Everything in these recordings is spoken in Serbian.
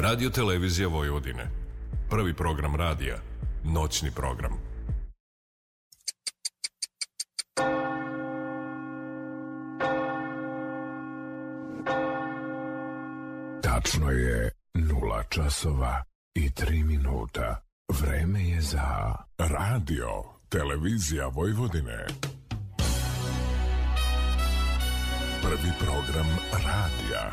Radio Televizija Vojvodine. Prvi program radija. Noćni program. Tačno je nula časova i tri minuta. Vreme je za Radio Televizija Vojvodine. Prvi program radija.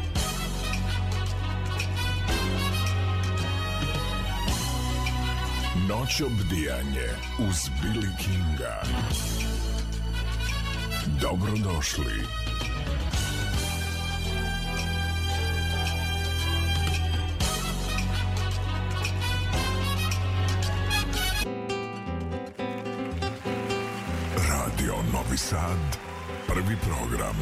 Noć obdijanje uz Billy Kinga. Dobrodošli. Radio Novi Sad. Prvi program.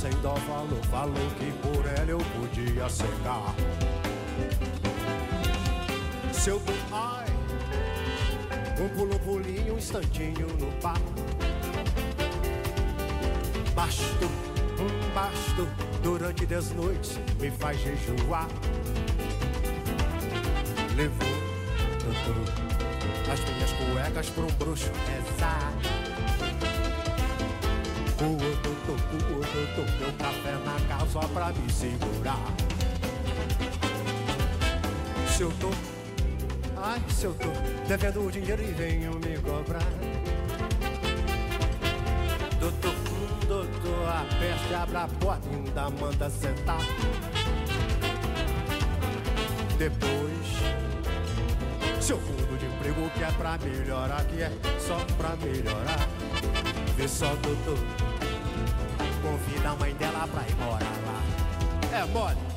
Sem dó falou, falou que por ela eu podia cegar. Seu do ai, um pulo, pulinho, um instantinho no papo. Basto, um basto, durante dez noites me faz jejuar. Levou, as minhas cuecas pra um bruxo rezar. Doutor, meu café na casa só pra me segurar. Se eu tô Ai, se eu tô devendo o dinheiro e venho me cobrar. Doutor, doutor, a peste abre a porta e ainda manda sentar. Depois, seu fundo de emprego que é pra melhorar, que é só pra melhorar. Vê só, doutor, mãe dela pra ir morar lá. É mole.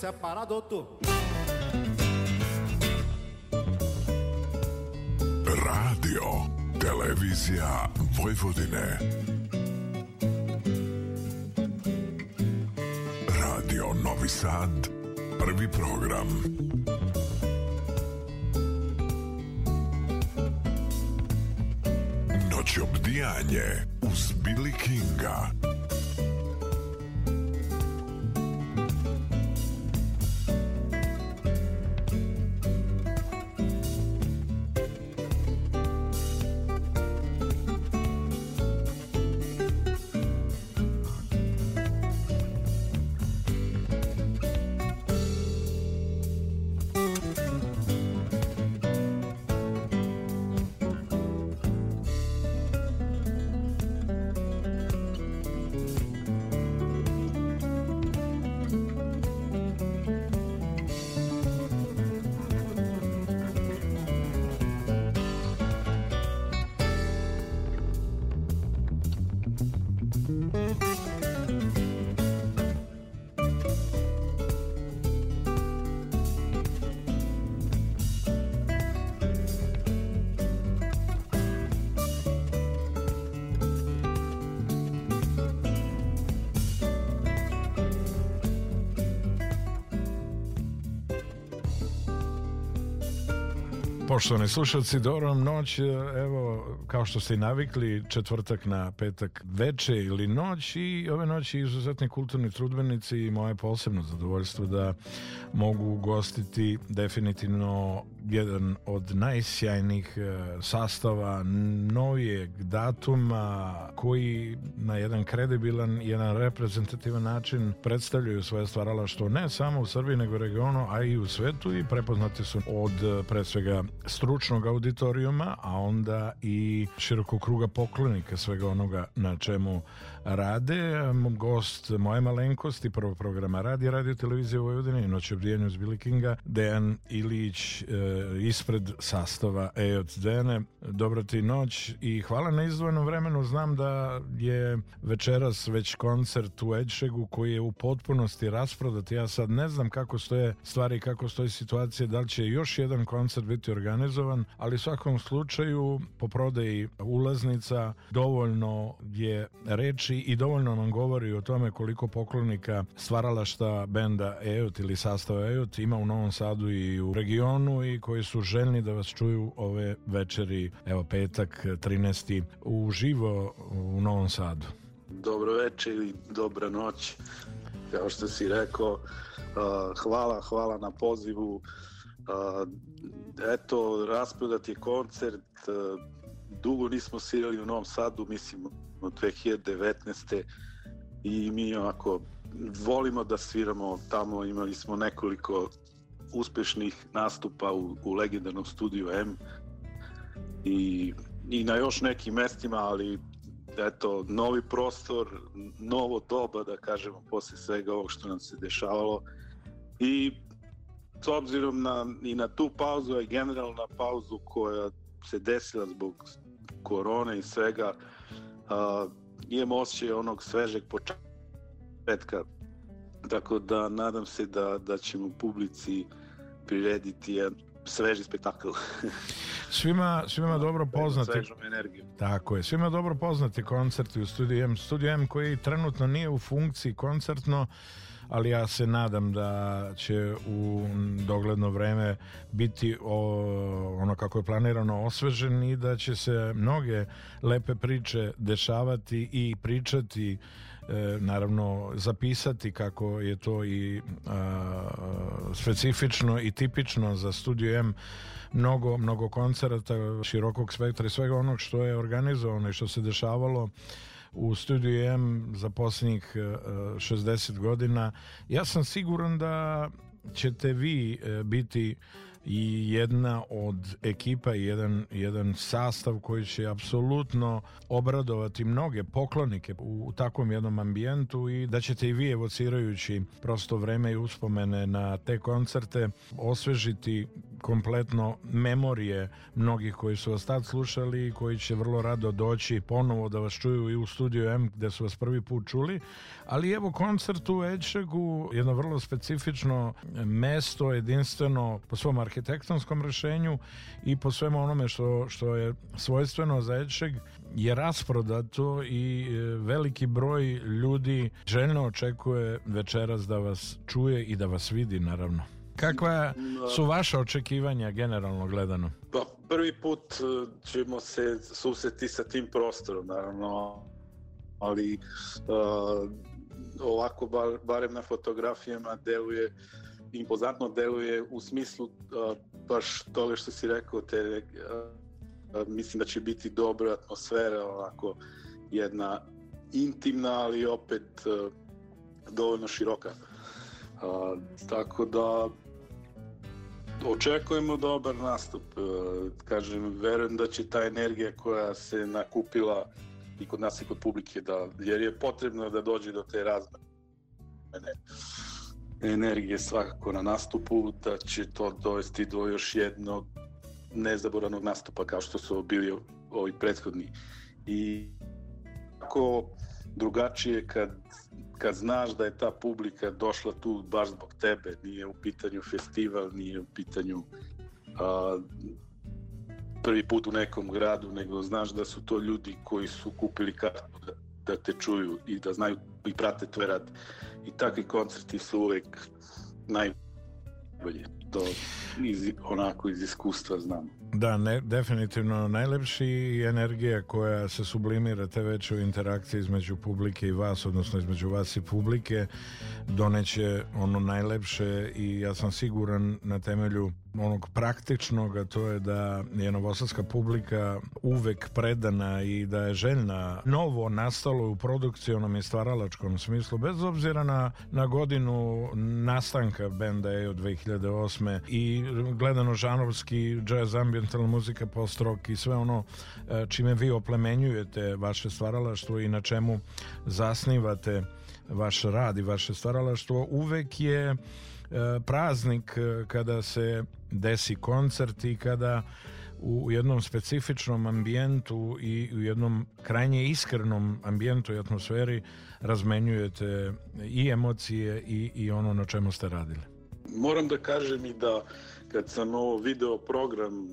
Separa, doutor. Radio, televizija Vojvodine. Poštovani slušalci, dobro noć. Evo, kao što ste i navikli, četvrtak na petak veče ili noć i ove noći izuzetni kulturni trudbenici i moje posebno zadovoljstvo da mogu gostiti definitivno jedan od najsjajnijih e, sastava novijeg datuma koji na jedan kredibilan, jedan reprezentativan način predstavljaju svoje stvaralaštvo ne samo u Srbiji nego u regionu, a i u svetu i prepoznati su od pre svega stručnog auditorijuma, a onda i širokog kruga poklonika svega onoga na čemu rade. Gost moje malenkosti prvog programa radi radio televizije Vojvodine i noć obdijenju uz Billy Kinga, Dejan Ilić e, ispred sastava EOC Dene. Dobro ti noć i hvala na izdvojenom vremenu. Znam da je večeras već koncert u Edšegu koji je u potpunosti rasprodat. Ja sad ne znam kako stoje stvari, kako stoji situacija, da li će još jedan koncert biti organizovan, ali u svakom slučaju po prodaji ulaznica dovoljno je reči i dovoljno nam govori o tome koliko poklonika stvaralašta benda EOT ili sastava EOT ima u Novom Sadu i u regionu i koji su željni da vas čuju ove večeri, evo petak 13. uživo u Novom Sadu. Dobro večer i dobra noć. Kao što si rekao, hvala, hvala na pozivu. Eto, rasprodat je koncert, dugo nismo svirali u Novom Sadu, mislim od 2019. i mi onako volimo da sviramo tamo, imali smo nekoliko uspešnih nastupa u, u legendarnom studiju M i, i na još nekim mestima, ali eto, novi prostor, novo doba, da kažemo, posle svega ovog što nam se dešavalo. I s obzirom na, i na tu pauzu, a generalno na pauzu koja se desila zbog korone i svega, uh, imamo osjećaj onog svežeg početka. Tako da nadam se da, da ćemo publici prirediti jedan sveži spektakl. svima, svima dobro poznati. energiju. Tako je. Svima dobro poznati koncerti u Studio M. Studio M koji trenutno nije u funkciji koncertno, ali ja se nadam da će u dogledno vreme biti o, ono kako je planirano osvežen i da će se mnoge lepe priče dešavati i pričati naravno zapisati kako je to i specifično i tipično za Studio M mnogo, mnogo koncerata širokog spektra i svega onog što je organizovano i što se dešavalo u studiju M za posljednjih 60 godina. Ja sam siguran da ćete vi e, biti i jedna od ekipa i jedan, jedan sastav koji će apsolutno obradovati mnoge poklonike u, u takvom jednom ambijentu i da ćete i vi evocirajući prosto vreme i uspomene na te koncerte osvežiti kompletno memorije mnogih koji su vas tad slušali i koji će vrlo rado doći ponovo da vas čuju i u studiju M gde su vas prvi put čuli, ali evo koncert u Ečegu, jedno vrlo specifično mesto, jedinstveno po svom arhitektonskom rešenju i po svemu onome što, što je svojstveno za Ečeg je rasprodato i e, veliki broj ljudi željno očekuje večeras da vas čuje i da vas vidi naravno. Kakva su vaše očekivanja generalno gledano? Pa prvi put e, ćemo se susreti sa tim prostorom, naravno, ali uh, ovako bar, barem na fotografijama deluje impozantno deluje u smislu uh, baš toga što si rekao te uh, mislim da će biti dobra atmosfera onako jedna intimna ali opet uh, dovoljno široka uh, tako da očekujemo dobar nastup. Uh, kažem verujem da će ta energija koja se nakupila i kod nas i kod publike da jer je potrebno da dođe do te razmene energije svakako na nastupu da će to dovesti do još jednog nezaboravnog nastupa kao što su bili ovi prethodni. I tako drugačije kad kad znaš da je ta publika došla tu baš zbog tebe, nije u pitanju festival, nije u pitanju a, prvi put u nekom gradu, nego znaš da su to ljudi koji su kupili kartu da, da te čuju i da znaju i prate tvoj rad. I takvi koncerti su uvek najbolje. To iz, onako iz iskustva znam. Da, ne, definitivno najlepši energija koja se sublimira te veće u interakciji između publike i vas, odnosno između vas i publike, doneće ono najlepše i ja sam siguran na temelju onog praktičnog, a to je da je novosadska publika uvek predana i da je željna novo nastalo u produkcionom i stvaralačkom smislu, bez obzira na, na godinu nastanka benda je od 2008. i gledano žanovski jazz ambientalna muzika post rock i sve ono e, čime vi oplemenjujete vaše stvaralaštvo i na čemu zasnivate vaš rad i vaše stvaralaštvo uvek je e, praznik e, kada se desi koncert i kada u jednom specifičnom ambijentu i u jednom krajnje iskrenom ambijentu i atmosferi razmenjujete i emocije i, i ono na čemu ste radili. Moram da kažem i da kad sam ovo video program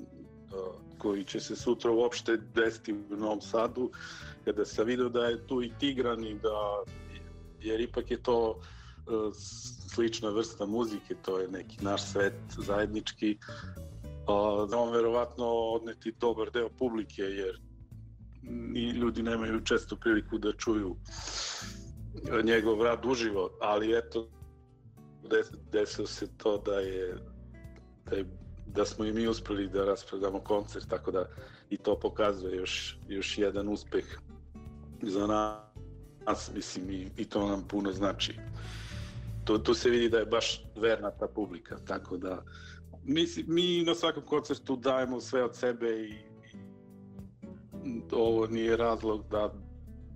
koji će se sutra uopšte desiti u Novom Sadu, kada sam video da je tu i Tigran i da, jer ipak je to slična vrsta muzike, to je neki naš svet zajednički, da on verovatno odneti dobar deo publike, jer ni ljudi nemaju često priliku da čuju njegov rad uživo, ali eto, desilo se to da je, da je da smo i mi uspeli da raspredamo koncert, tako da i to pokazuje još, još jedan uspeh za nas, mislim, i, i to nam puno znači. To, tu se vidi da je baš verna ta publika, tako da mi, mi na svakom koncertu dajemo sve od sebe i, i ovo nije razlog da,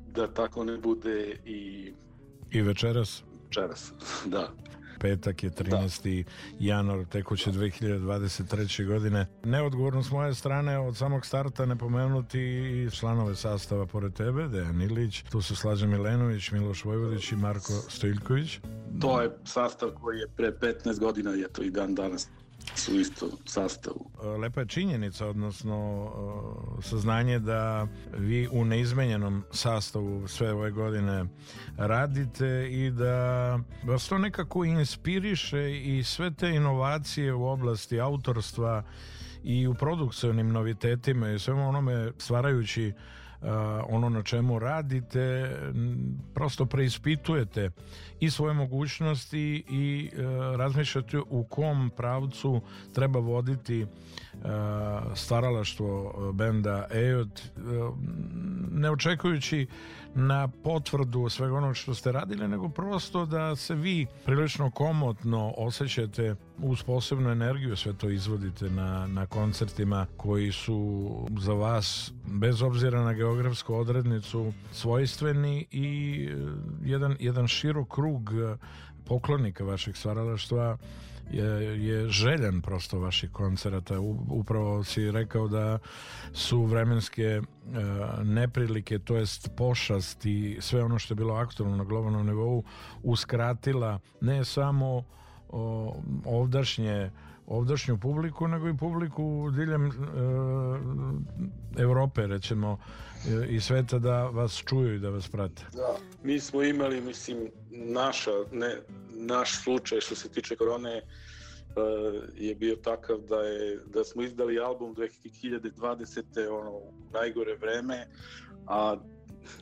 da tako ne bude i... I večeras? Večeras, da petak je 13. Da. januar tekuće 2023. godine. Neodgovorno s moje strane od samog starta ne pomenuti i članove sastava pored tebe, Dejan Ilić, tu su Slađa Milenović, Miloš Vojvodić i Marko Stojiljković. To je sastav koji je pre 15 godina, je to i dan danas su isto sastavu. Lepa je činjenica, odnosno saznanje da vi u neizmenjenom sastavu sve ove godine radite i da vas to nekako inspiriše i sve te inovacije u oblasti autorstva i u produkcionim novitetima i svemu onome stvarajući ono na čemu radite prosto preispitujete i svoje mogućnosti i e, razmišljate u kom pravcu treba voditi stvaralaštvo benda EOT ne očekujući na potvrdu svega onog što ste radili, nego prosto da se vi prilično komotno osjećate uz posebnu energiju, sve to izvodite na, na koncertima koji su za vas, bez obzira na geografsku odrednicu, svojstveni i jedan, jedan širok krug poklonika vašeg stvaralaštva je, je željan prosto vaših koncerata. Upravo si rekao da su vremenske e, neprilike, to jest pošast i sve ono što je bilo aktualno na globalnom nivou uskratila ne samo ovdašnje ovdašnju publiku, nego i publiku diljem e, Evrope, recimo, e, i sveta da vas čuju i da vas prate. Da, mi smo imali, mislim, naša, ne, naš slučaj što se tiče korone e, je bio takav da je da smo izdali album 2020. ono najgore vreme, a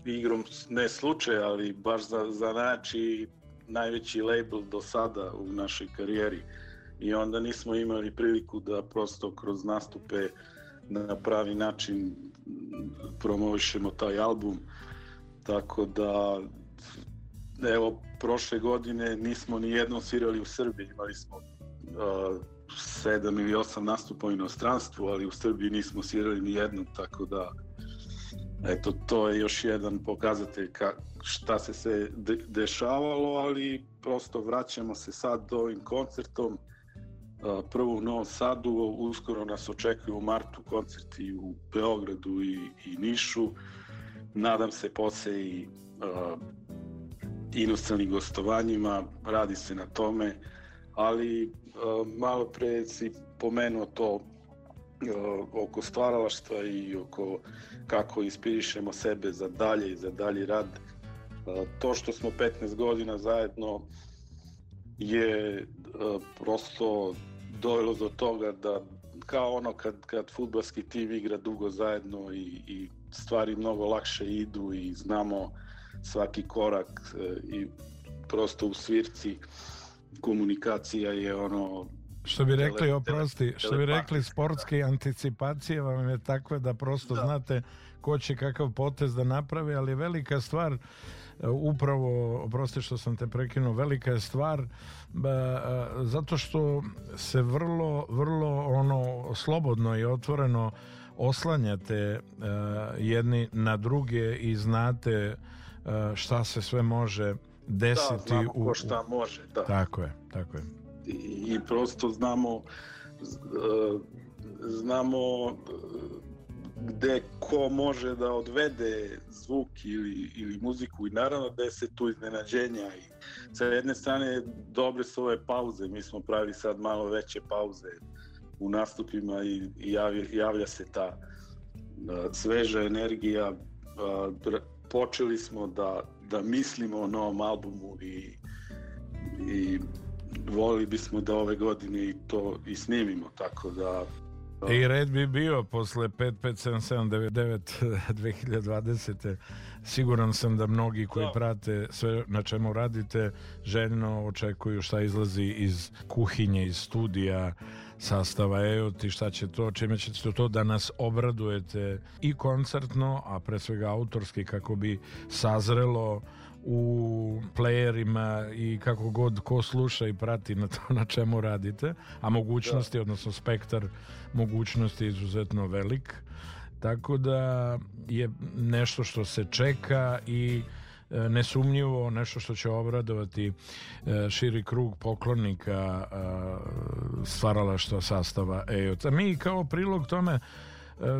igrom ne slučaj, ali baš za, za najveći label do sada u našoj karijeri i onda nismo imali priliku da prosto kroz nastupe na pravi način promovišemo taj album. Tako da evo prošle godine nismo ni jednom svirali u Srbiji. Imali smo uh, sedam ili osam nastupa u inostranstvu ali u Srbiji nismo svirali ni jednom tako da eto to je još jedan pokazatelj ka, šta se se de, dešavalo ali prosto vraćamo se sad ovim koncertom prvo u Novom Sadu, uskoro nas očekuju u martu koncerti u Beogradu i, i Nišu. Nadam se posle i uh, inostranim gostovanjima, radi se na tome, ali uh, malo pre si pomenuo to uh, oko stvaralaštva i oko kako inspirišemo sebe za dalje i za dalji rad. Uh, to što smo 15 godina zajedno je prosto dovelo do toga da kao ono kad, kad futbalski tim igra dugo zajedno i, i stvari mnogo lakše idu i znamo svaki korak e, i prosto u svirci komunikacija je ono što bi rekli, oprosti, što bi rekli sportske anticipacije vam je takve da prosto da. znate ko će kakav potez da napravi, ali velika stvar upravo, oprosti što sam te prekinuo, velika je stvar zato što se vrlo, vrlo ono slobodno i otvoreno oslanjate jedni na druge i znate šta se sve može desiti da, znamo u, ko šta može da. tako je, tako je i, i prosto znamo znamo gde ko može da odvede zvuk ili, ili muziku i naravno da se tu iznenađenja i sa jedne strane dobre su ove pauze, mi smo pravili sad malo veće pauze u nastupima i, i javlja, javlja se ta da, sveža energija a, počeli smo da, da mislimo o novom albumu i, i volili bismo da ove godine i to i snimimo tako da I red bi bio posle 557799 2020. Siguran sam da mnogi koji da. prate sve na čemu radite željno očekuju šta izlazi iz kuhinje, iz studija sastava EOT i šta će to, čime ćete to da nas obradujete i koncertno, a pre svega autorski kako bi sazrelo u playerima i kako god ko sluša i prati na to na čemu radite, a mogućnosti, da. odnosno spektar mogućnosti je izuzetno velik. Tako da je nešto što se čeka i e, nesumnjivo nešto što će obradovati e, širi krug poklonika e, stvaralaštva sastava EOC. Mi kao prilog tome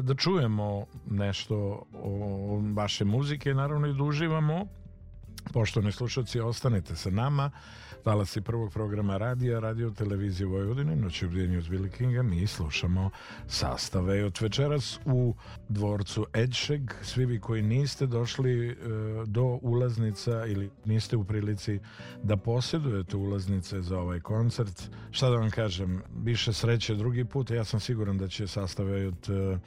da čujemo nešto o vaše muzike, naravno i da uživamo Poštovani slušalci, ostanite sa nama. Talasi prvog programa radija, radio televizije Vojvodine, noći obdijenju uz Billy Kinga, mi slušamo sastave. Od večeras u dvorcu Edšeg, svi vi koji niste došli e, do ulaznica ili niste u prilici da posjedujete ulaznice za ovaj koncert, šta da vam kažem, više sreće drugi put, ja sam siguran da će sastave od e,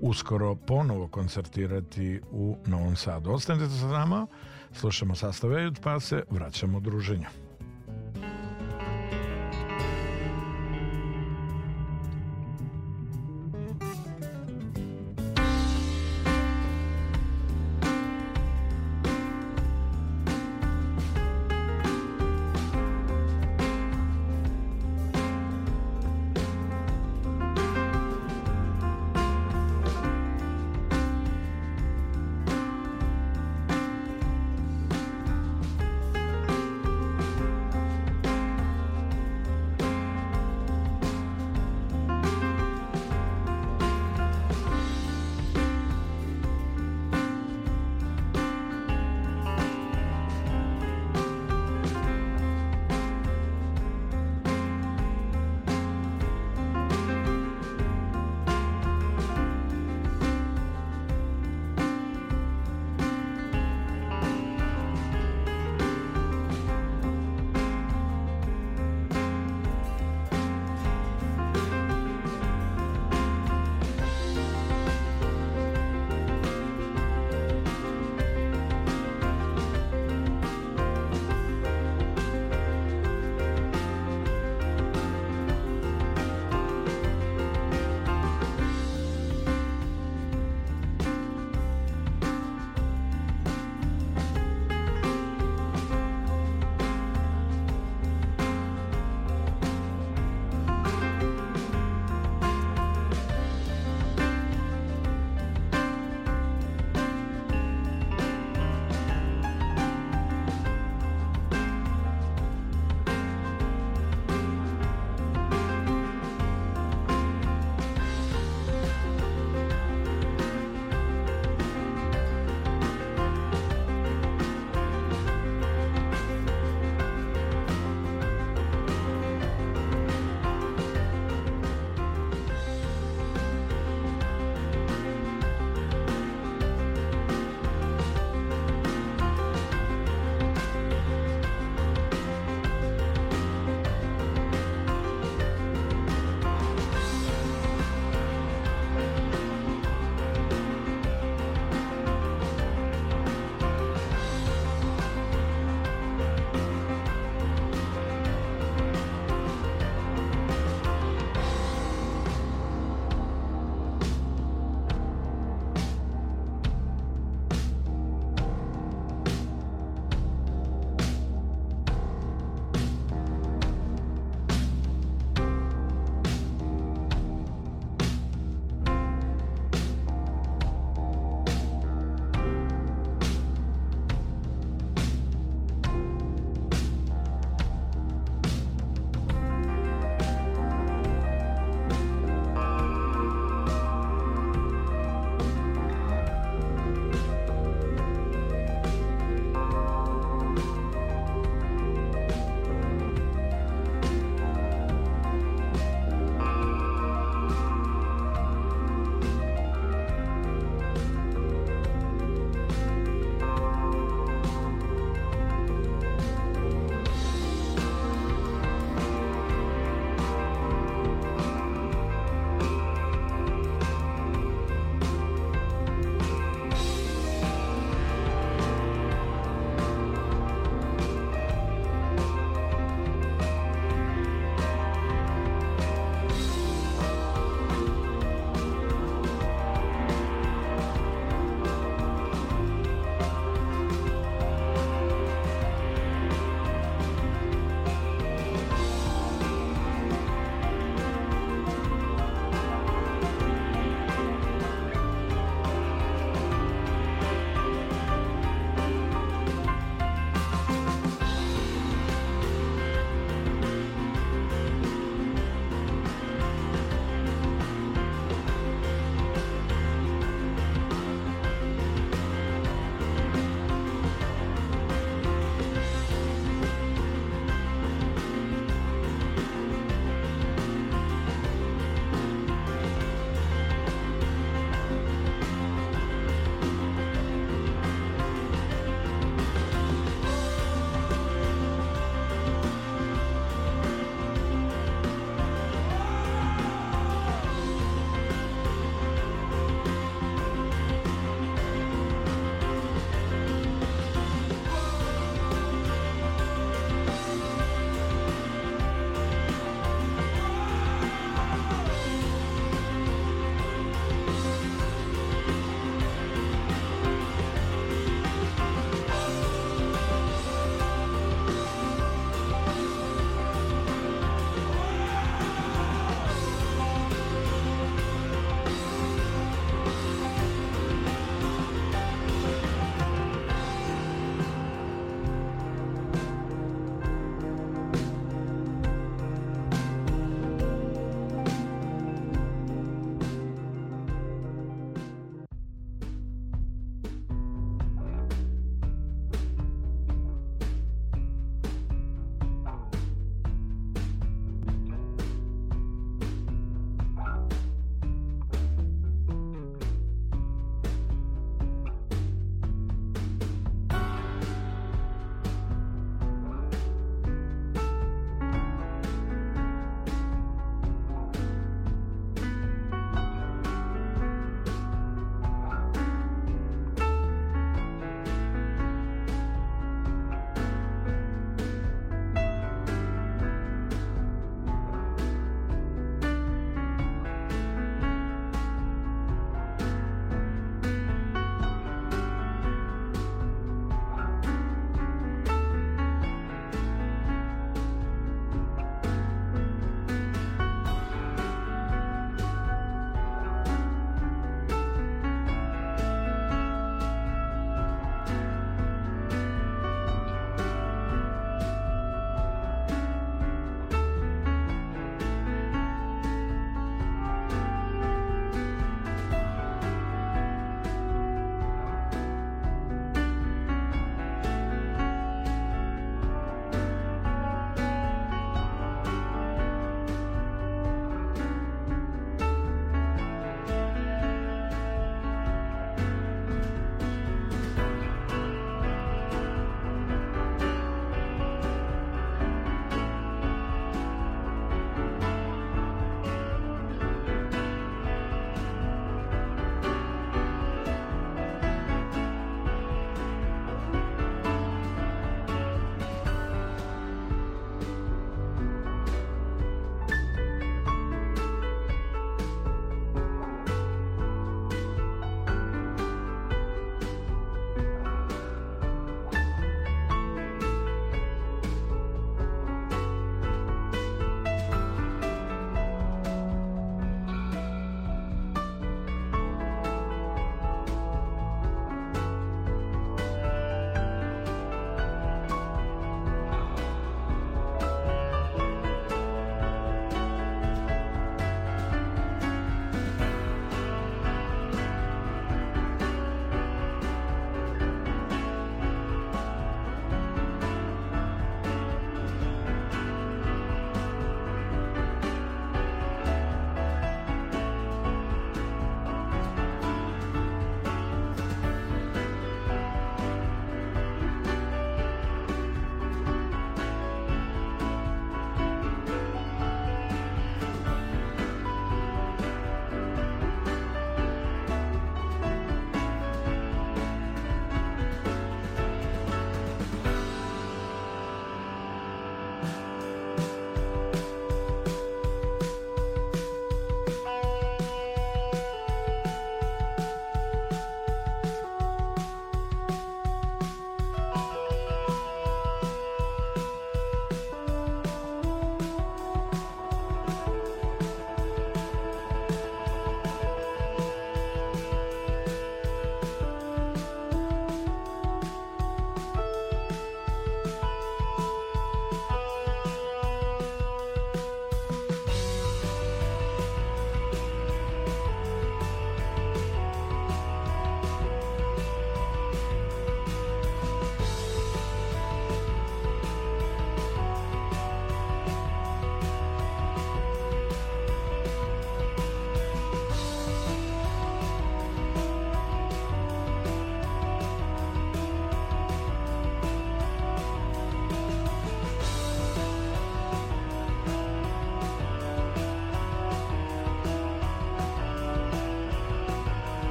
uskoro ponovo koncertirati u Novom Sadu. Ostanite sa nama, Slušamo sastave pa se vraćamo druženju.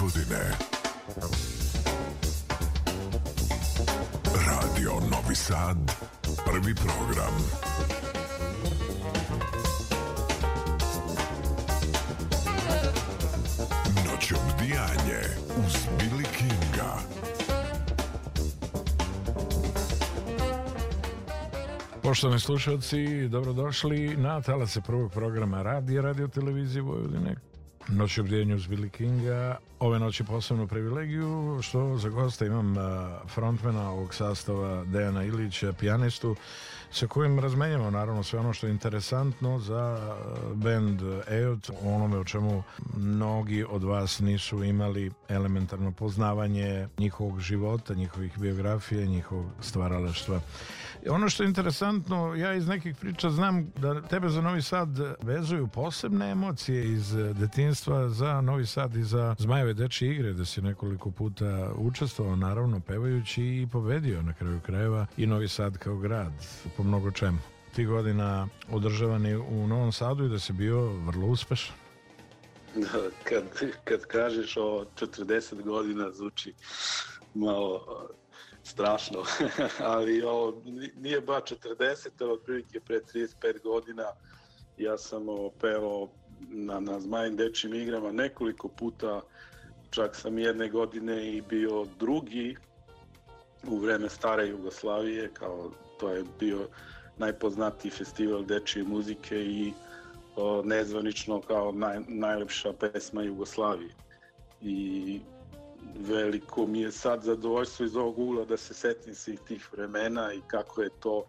Vojvodine. Radio Novi Sad. Prvi program. Noć obdijanje uz Billy Kinga. Poštovani slušalci, dobrodošli na talase prvog programa radija Radio Televizije Vojvodine. Noć obdijenju uz Billy Kinga. Ove noći posebnu privilegiju što za gosta imam a, frontmena ovog sastava Dejana Ilića, pijanistu, sa kojim razmenjamo naravno sve ono što je interesantno za band EOT, onome o čemu mnogi od vas nisu imali elementarno poznavanje njihovog života, njihovih biografija, njihovog stvaralaštva. Ono što je interesantno, ja iz nekih priča znam da tebe za Novi Sad vezuju posebne emocije iz detinstva za Novi Sad i za Zmajeve dečje igre, da si nekoliko puta učestvovao, naravno, pevajući i pobedio na kraju krajeva i Novi Sad kao grad, po mnogo čemu. Ti godina održavani u Novom Sadu i da si bio vrlo uspešan. Da, kad, kad kažeš o 40 godina zvuči malo strašno, ali ovo nije ba 40, ali otprilike pre 35 godina ja sam pevao na, na Zmajim dečim igrama nekoliko puta, čak sam jedne godine i bio drugi u vreme stare Jugoslavije, kao to je bio najpoznatiji festival dečije muzike i o, nezvanično kao naj, najlepša pesma Jugoslavije. I veliko mi je sad zadovoljstvo iz ovog ugla da se setim svih tih vremena i kako je to,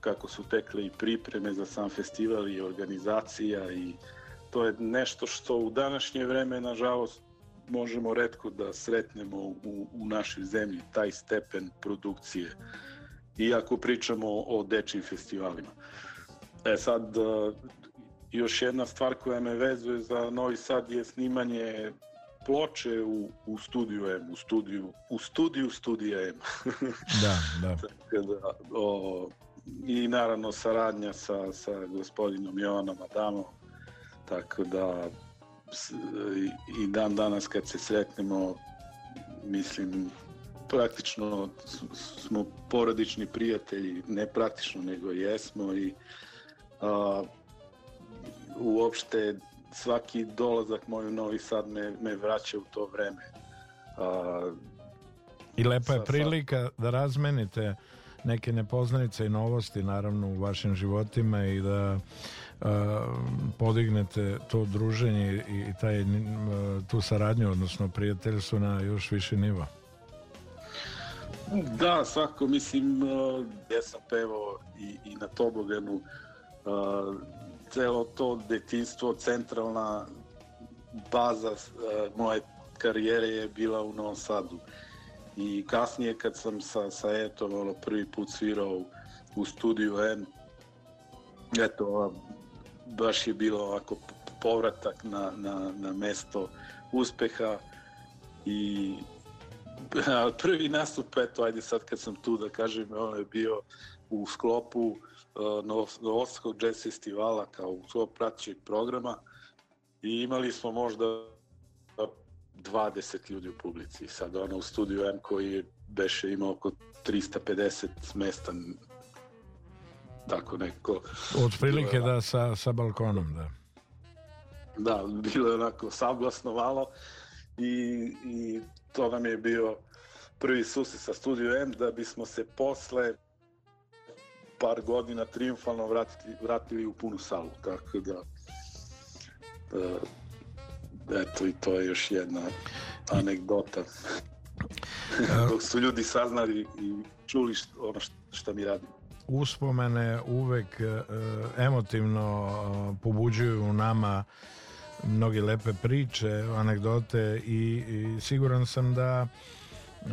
kako su tekle i pripreme za sam festival i organizacija i to je nešto što u današnje vreme, nažalost, možemo redko da sretnemo u, u našoj zemlji, taj stepen produkcije. Iako pričamo o dečim festivalima. E sad, još jedna stvar koja me vezuje za Novi Sad je snimanje ploče u, u studiju M, u studiju, u studiju studija M. da, da. Tako da o, I naravno saradnja sa, sa gospodinom Jovanom Adamom, tako da i dan danas kad se sretnemo, mislim, praktično smo porodični prijatelji, ne praktično nego jesmo i a, uopšte svaki dolazak moj u Novi Sad me, me vraća u to vreme. A, I lepa je prilika da razmenite neke nepoznanice i novosti naravno u vašim životima i da uh, podignete to druženje i, i taj, uh, tu saradnju, odnosno prijateljstvo na još viši nivo. Da, svako, mislim, uh, ja sam pevao i, i na toboganu uh, celo to detinstvo, centralna baza uh, moje karijere je bila u Novom Sadu. I kasnije kad sam sa, sa Etom ono, prvi put svirao u studiju N, eto, baš je bilo ovako povratak na, na, na mesto uspeha i prvi nastup, eto, ajde sad kad sam tu da kažem, ono je bio u sklopu Novosadskog jazz festivala kao svog praćeg programa i imali smo možda 20 ljudi u publici. Sad ono u studiju M koji beše imao oko 350 mesta tako neko. Od prilike da sa, sa balkonom, da. Da, bilo je onako sablasno malo i, i to nam je bio prvi susret sa Studio M da bismo se posle par godina triumfalno vratili, vratili u punu salu, tako da uh, eto i to je još jedna anegdota. Dok su ljudi saznali i čuli što, ono što mi radim. Uspomene uvek uh, emotivno pobuđuju nama mnoge lepe priče, anegdote i, i siguran sam da uh,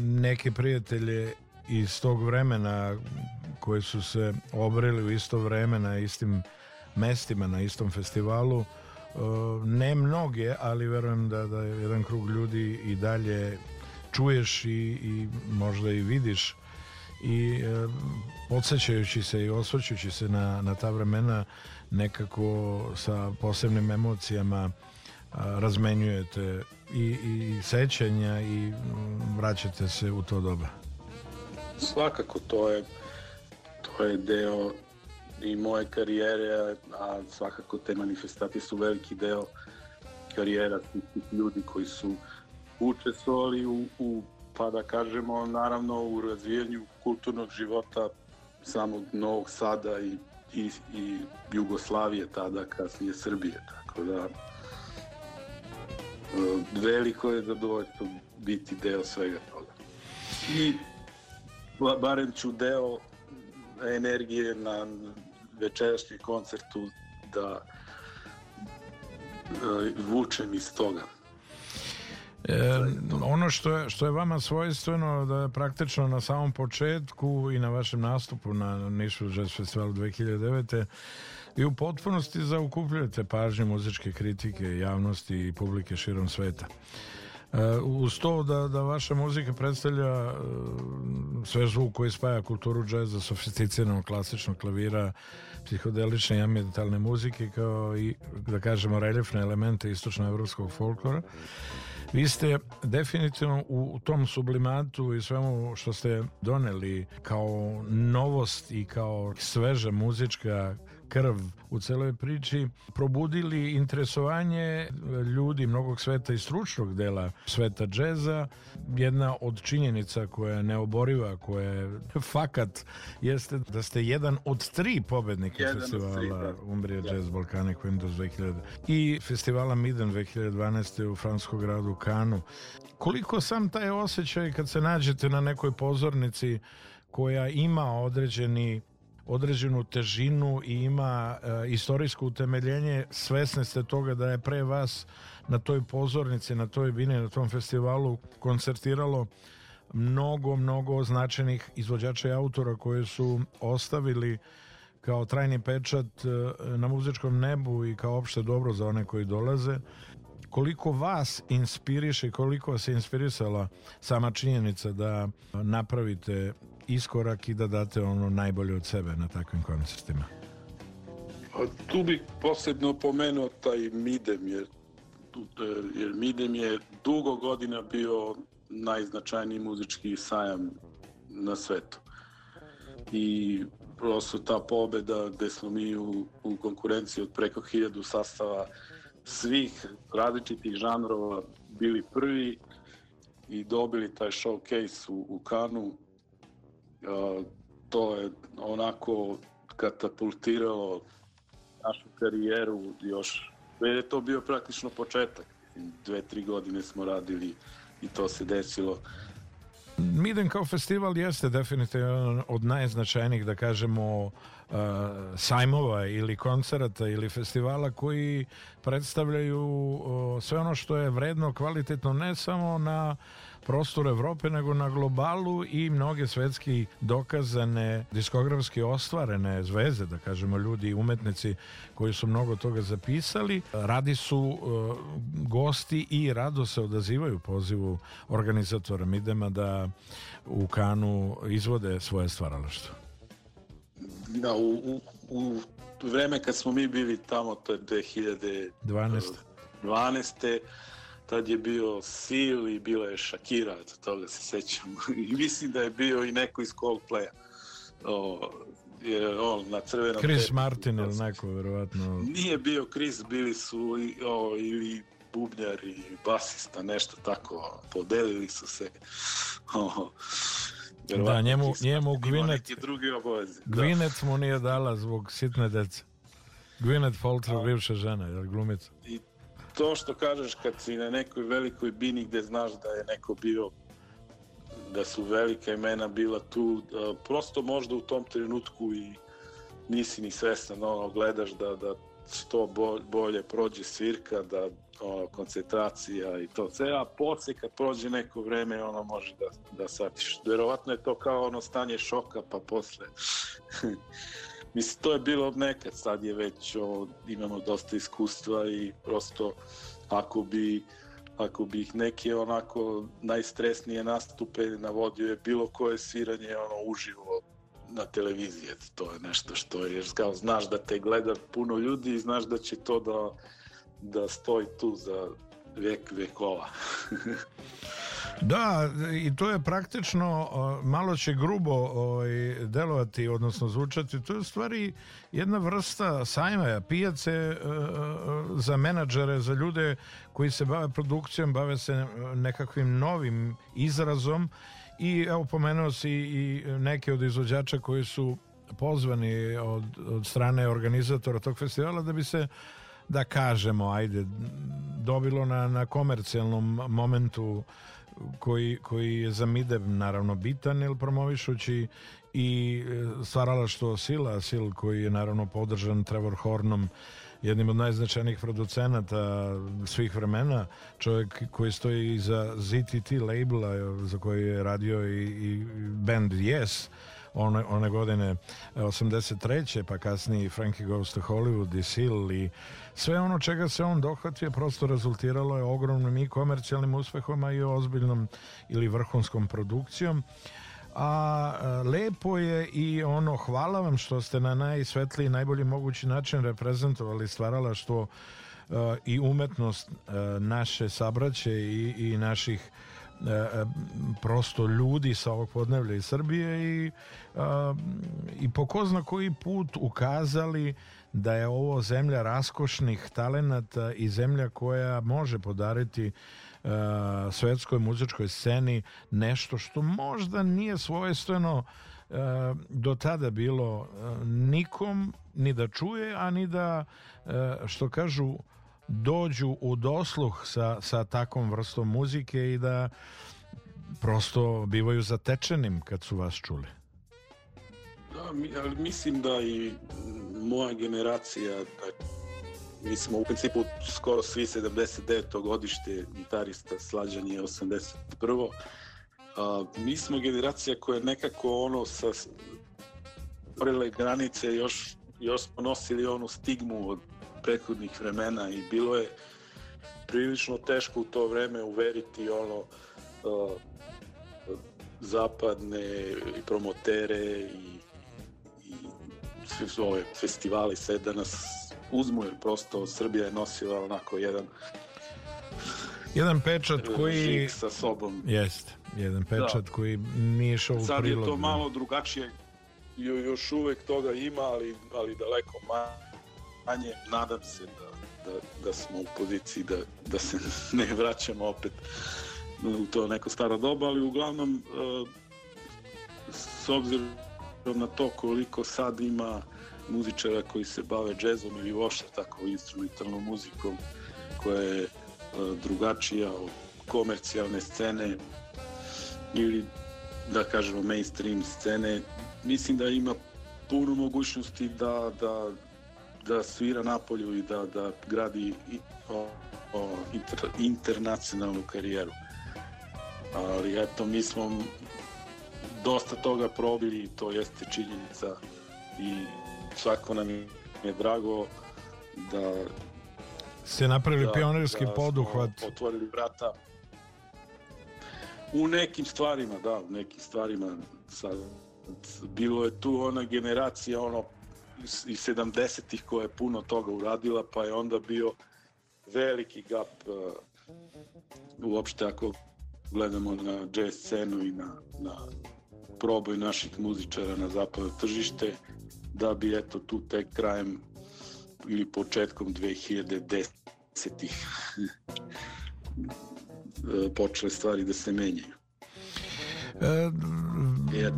neke prijatelje iz tog vremena koji su se obrili u isto vreme na istim mestima, na istom festivalu, ne mnoge, ali verujem da, da jedan krug ljudi i dalje čuješ i, i možda i vidiš. I e, podsjećajući se i osvrćući se na, na ta vremena nekako sa posebnim emocijama a, razmenjujete i, i sećanja i mm, vraćate se u to doba. Svakako to je to je deo i moje karijere, a svakako te manifestacije su veliki deo karijera ljudi koji su učestvovali u, u pa da kažemo naravno u razvijanju kulturnog života samog Novog Sada i, i, i Jugoslavije tada kasnije Srbije tako da e, veliko je zadovoljstvo biti deo svega toga i barem ću deo energije na večerašnjem koncertu da e, vučem iz toga. E, ono što je, što je vama svojstveno da je praktično na samom početku i na vašem nastupu na Nišu Jazz Festivalu 2009. i u potpunosti zaukupljujete pažnje muzičke kritike, javnosti i publike širom sveta. Uh, uz to da, da vaša muzika predstavlja uh, sve zvuk koji spaja kulturu džeza, sofisticiranog klasičnog klavira, psihodelične i ambientalne muzike kao i, da kažemo, reljefne elemente istočno-evropskog folklora. Vi ste definitivno u tom sublimatu i svemu što ste doneli kao novost i kao sveža muzička krv u celoj priči probudili interesovanje ljudi mnogog sveta i stručnog dela sveta džeza. Jedna od činjenica koja je neoboriva, koja je fakat, jeste da ste jedan od tri pobednika Jedan festivala tri, da. Umbria Da. Jazz Balkanic Windows 2000 i festivala Miden 2012. u franskom gradu Kanu. Koliko sam taj osjećaj kad se nađete na nekoj pozornici koja ima određeni određenu težinu i ima e, istorijsko utemeljenje, svesni ste toga da je pre vas na toj pozornici, na toj bini, na tom festivalu koncertiralo mnogo, mnogo značajnih izvođača i autora koji su ostavili kao trajni pečat e, na muzičkom nebu i kao opšte dobro za one koji dolaze. Koliko vas inspiriše koliko vas je inspirisala sama činjenica da napravite iskorak i da date ono najbolje od sebe na takvim koncertima? A tu bih posebno pomenuo taj Midem, jer, jer Midem je dugo godina bio najznačajniji muzički sajam na svetu. I prosto ta pobeda gde smo mi u, u konkurenciji od preko hiljadu sastava svih različitih žanrova bili prvi i dobili taj showcase u, u Kanu. To je onako katapultiralo našu karijeru još. Jer je to bio praktično početak. Dve, tri godine smo radili i to se desilo. Miden kao festival jeste definitivno od najznačajnijih, da kažemo, uh, sajmova ili koncerata ili festivala koji predstavljaju sve ono što je vredno, kvalitetno, ne samo na prostor Evrope, nego na globalu i mnoge svetski dokazane, diskografski ostvarene zvezde, da kažemo, ljudi i umetnici koji su mnogo toga zapisali. Radi su uh, gosti i rado se odazivaju pozivu organizatora Midema da u Kanu izvode svoje stvaralaštvo. da, u, u, u vreme kad smo mi bili tamo, to je 12. 2012. tad je bio Seal i bila je Shakira, eto toga se sećam. I mislim da je bio i neko iz Coldplaya. O, je on na crvenom Chris tepihu. Martin ili neko, verovatno. Nije bio Chris, bili su i, o, ili bubnjar i basista, nešto tako, podelili su se. O, Da, njemu, njemu neke druge obaveze. Da. Gwyneth mu nije dala zbog sitne dece. Gwyneth Paltrow, bivša žena, jel glumica? I to što kažeš kad si na nekoj velikoj bini gde znaš da je neko bio da su velika imena bila tu, da prosto možda u tom trenutku i nisi ni svestan, ono, gledaš da, da što bo- bolje prođe svirka, da ono, koncentracija i to sve, a posle kad prođe neko vreme, ono može da, da shvatiš. Verovatno je to kao ono stanje šoka, pa posle Mislim, to je bilo od nekad, sad je već, o, imamo dosta iskustva i prosto ako bi ako bi ih neke onako najstresnije nastupe navodio je bilo koje sviranje ono uživo na televiziji, to je nešto što je, kao znaš da te gleda puno ljudi i znaš da će to da da stoji tu za vek vekova. Da, i to je praktično, malo će grubo ovaj, delovati, odnosno zvučati, to je u stvari jedna vrsta sajmaja, pijace e, e, za menadžere, za ljude koji se bave produkcijom, bave se nekakvim novim izrazom. I evo pomenuo si i neke od izvođača koji su pozvani od, od strane organizatora tog festivala da bi se da kažemo, ajde, dobilo na, na komercijalnom momentu koji, koji je za Mideb naravno bitan, jer promovišući i e, stvaralaštvo Sila, Sil koji je naravno podržan Trevor Hornom, jednim od najznačajnijih producenata svih vremena, čovjek koji stoji iza ZTT labela za koji je radio i, i band Yes, one, one godine 83. pa kasnije Frankie Goes to Hollywood i Seal i sve ono čega se on dohvatio prosto rezultiralo je ogromnim i komercijalnim uspehom i ozbiljnom ili vrhunskom produkcijom a lepo je i ono hvala vam što ste na najsvetliji najbolji mogući način reprezentovali stvarala što uh, i umetnost uh, naše sabraće i, i naših E, prosto ljudi sa ovog podnevlja iz Srbije i, i po ko zna koji put ukazali da je ovo zemlja raskošnih talenata i zemlja koja može podariti uh, svetskoj muzičkoj sceni nešto što možda nije svojstveno uh, do tada bilo uh, nikom ni da čuje, a ni da što kažu dođu u dosluh sa, sa takvom vrstom muzike i da prosto bivaju zatečenim kad su vas čuli. Da, mi, ali mislim da i moja generacija, da, mi smo u principu skoro svi 79. godište, gitarista Slađan je 81. A, mi smo generacija koja nekako ono sa prele granice još, još smo nosili onu stigmu od prethodnih vremena i bilo je prilično teško u to vreme uveriti ono uh, zapadne promotere i, i ove festivali sve da nas uzmu jer prosto Srbija je nosila onako jedan jedan pečat koji sa sobom. Jest jedan pečat da. koji nije išao u sad je to malo drugačije još uvek toga ima ali, ali daleko manje manje, nadam se da, da, da smo u poziciji da, da se ne vraćamo opet u to neko staro doba, ali uglavnom e, s obzirom na to koliko sad ima muzičara koji se bave džezom ili uopšte tako instrumentalnom muzikom koja je e, drugačija od komercijalne scene ili da kažemo mainstream scene mislim da ima puno mogućnosti da, da da svira napolju i da, da gradi o, o, inter, internacionalnu karijeru. Ali eto, mi smo dosta toga probili, to jeste činjenica i svako nam je drago da ste napravili da, pionirski da poduhvat. Otvorili vrata. U nekim stvarima, da, u nekim stvarima sad bilo je tu ona generacija ono i 70-ih koja je puno toga uradila, pa je onda bio veliki gap uh, uopšte ako gledamo na jazz scenu i na, na proboj naših muzičara na zapadno tržište, da bi eto tu tek krajem ili početkom 2010-ih počele stvari da se menjaju. E,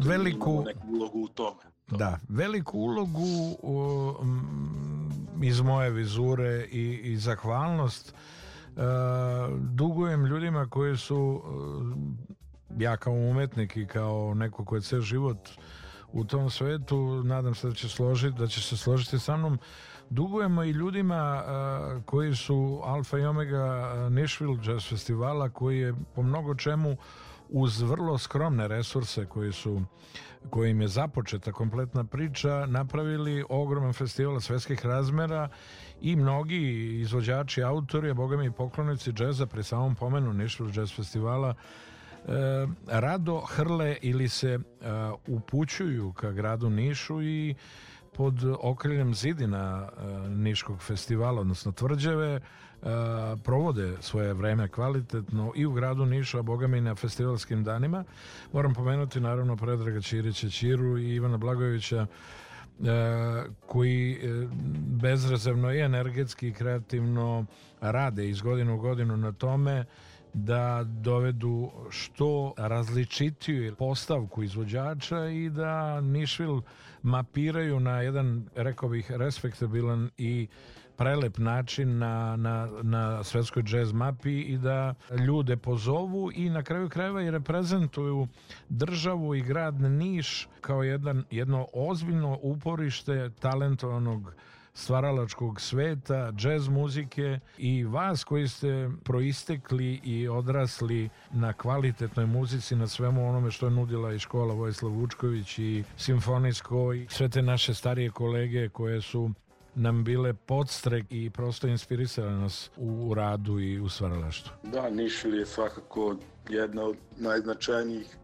veliku... neku ulogu u tome. Da, veliku ulogu um, iz moje vizure i, i zahvalnost uh, dugujem ljudima koji su uh, ja kao umetnik i kao neko ko je ceo život u tom svetu, nadam se da će složiti, da će se složiti sa mnom. Dugujemo i ljudima uh, koji su Alfa i Omega Nashville Jazz Festivala koji je po mnogo čemu uz vrlo skromne resurse koji su kojim je započeta kompletna priča napravili ogroman festival svetskih razmera i mnogi izvođači, autori, a boga mi i poklonici džeza pri samom pomenu Nashville Jazz Festivala e, rado hrle ili se e, upućuju ka gradu Nišu i pod okriljem zidina e, Niškog festivala, odnosno tvrđave, provode svoje vreme kvalitetno i u gradu Nišu, a boga mi na festivalskim danima. Moram pomenuti naravno Predraga Ćirića Ćiru i Ivana Blagojevića koji bezrezervno i energetski i kreativno rade iz godinu u godinu na tome da dovedu što različitiju postavku izvođača i da Nišvil mapiraju na jedan, rekao bih, respektabilan i prelep način na, na, na svetskoj jazz mapi i da ljude pozovu i na kraju krajeva i reprezentuju državu i grad Niš kao jedan, jedno ozbiljno uporište talentovanog stvaralačkog sveta, džez muzike i vas koji ste proistekli i odrasli na kvalitetnoj muzici, na svemu onome što je nudila i škola Vojislav Vučković i simfonijsko i sve te naše starije kolege koje su nam bile podstrek i prosto inspirisale nas u radu i u stvaralaštvu. Da, Nišil je svakako jedna od najznačajnijih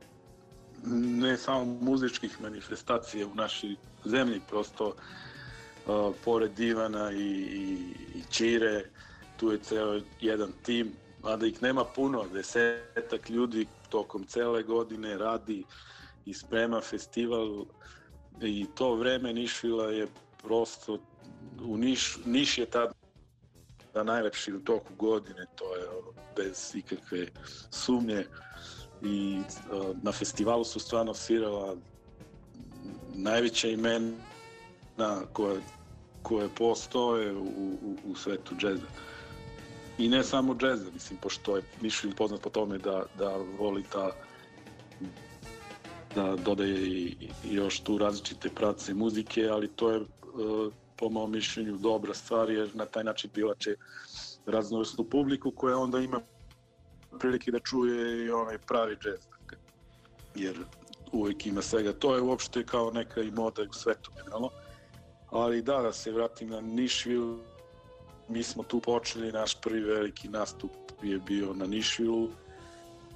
ne samo muzičkih manifestacija u našoj zemlji, prosto uh, pored Ivana i, i, i Čire, tu je ceo jedan tim, mada ih nema puno, desetak ljudi tokom cele godine radi i sprema festival i to vreme Nišvila je prosto u Niš, Niš je tad da najlepši u toku godine, to je bez ikakve sumnje i uh, na festivalu su stvarno svirala najveća imena koje koje postoje u, u, u svetu džeza. I ne samo džeza, mislim, pošto je Mišlin poznat po tome da, da voli ta da dodaje i, i još tu različite prace muzike, ali to je uh, po mom mišljenju dobra stvar jer na taj način bilače raznovrsnu publiku koja onda ima prilike da čuje i onaj pravi džez. Jer uvek ima svega. To je uopšte kao neka i moda u svetu generalno. Ali da, da se vratim na Nišvilu, mi smo tu počeli, naš prvi veliki nastup je bio na Nišvilu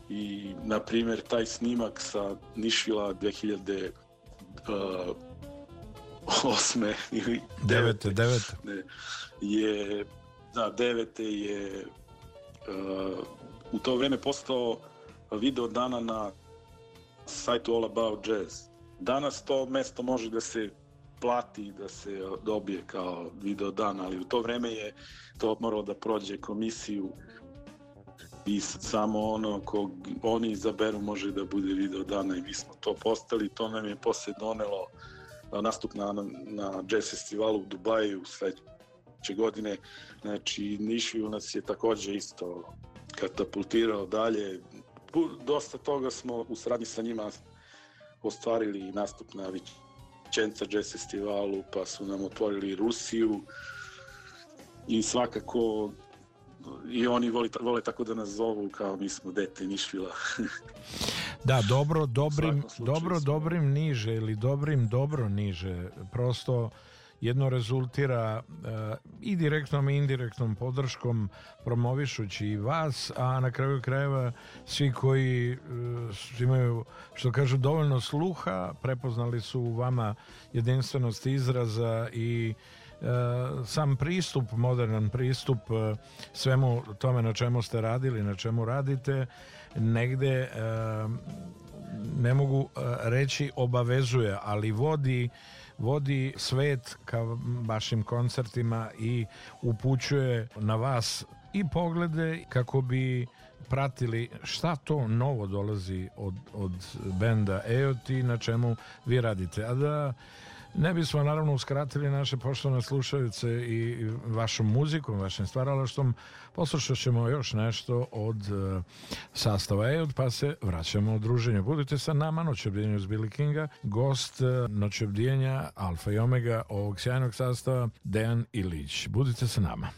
i, na primjer, taj snimak sa Nišvila 2000 uh, osme ili devete, devete. Ne, je da, devete je uh, u to vreme postao video dana na sajtu All About Jazz. Danas to mesto može da se plati da se dobije kao video dan, ali u to vreme je to moralo da prođe komisiju i samo ono kog oni izaberu može da bude video dana i mi smo to postali, to nam je posle donelo nastup na, na, na jazz festivalu u Dubaju sledeće godine, znači Nišiju nas je takođe isto katapultirao dalje, dosta toga smo u sradnji sa njima ostvarili nastup na Čenca Jazz Festivalu, pa su nam otvorili Rusiju i svakako i oni voli, vole tako da nas zovu kao mi smo dete Nišvila. da, dobro, dobrim, dobro, dobrim niže ili dobrim dobro niže. Prosto jedno rezultira uh, i direktnom i indirektnom podrškom promovišući i vas, a na kraju krajeva svi koji uh, imaju, što kažu, dovoljno sluha, prepoznali su u vama jedinstvenost izraza i uh, sam pristup, modernan pristup svemu tome na čemu ste radili, na čemu radite, negde ne mogu reći obavezuje, ali vodi vodi svet ka vašim koncertima i upućuje na vas i poglede kako bi pratili šta to novo dolazi od, od benda EOT na čemu vi radite. A da ne bismo naravno uskratili naše poštovane slušalice i vašom muzikom, vašim stvaralaštvom, poslušat ćemo još nešto od uh, sastava EOD, pa se vraćamo u druženju. Budite sa nama, noć obdijenja uz Billy Kinga, gost uh, noć obdijenja Alfa i Omega ovog sjajnog sastava Dejan Ilić. Budite sa nama.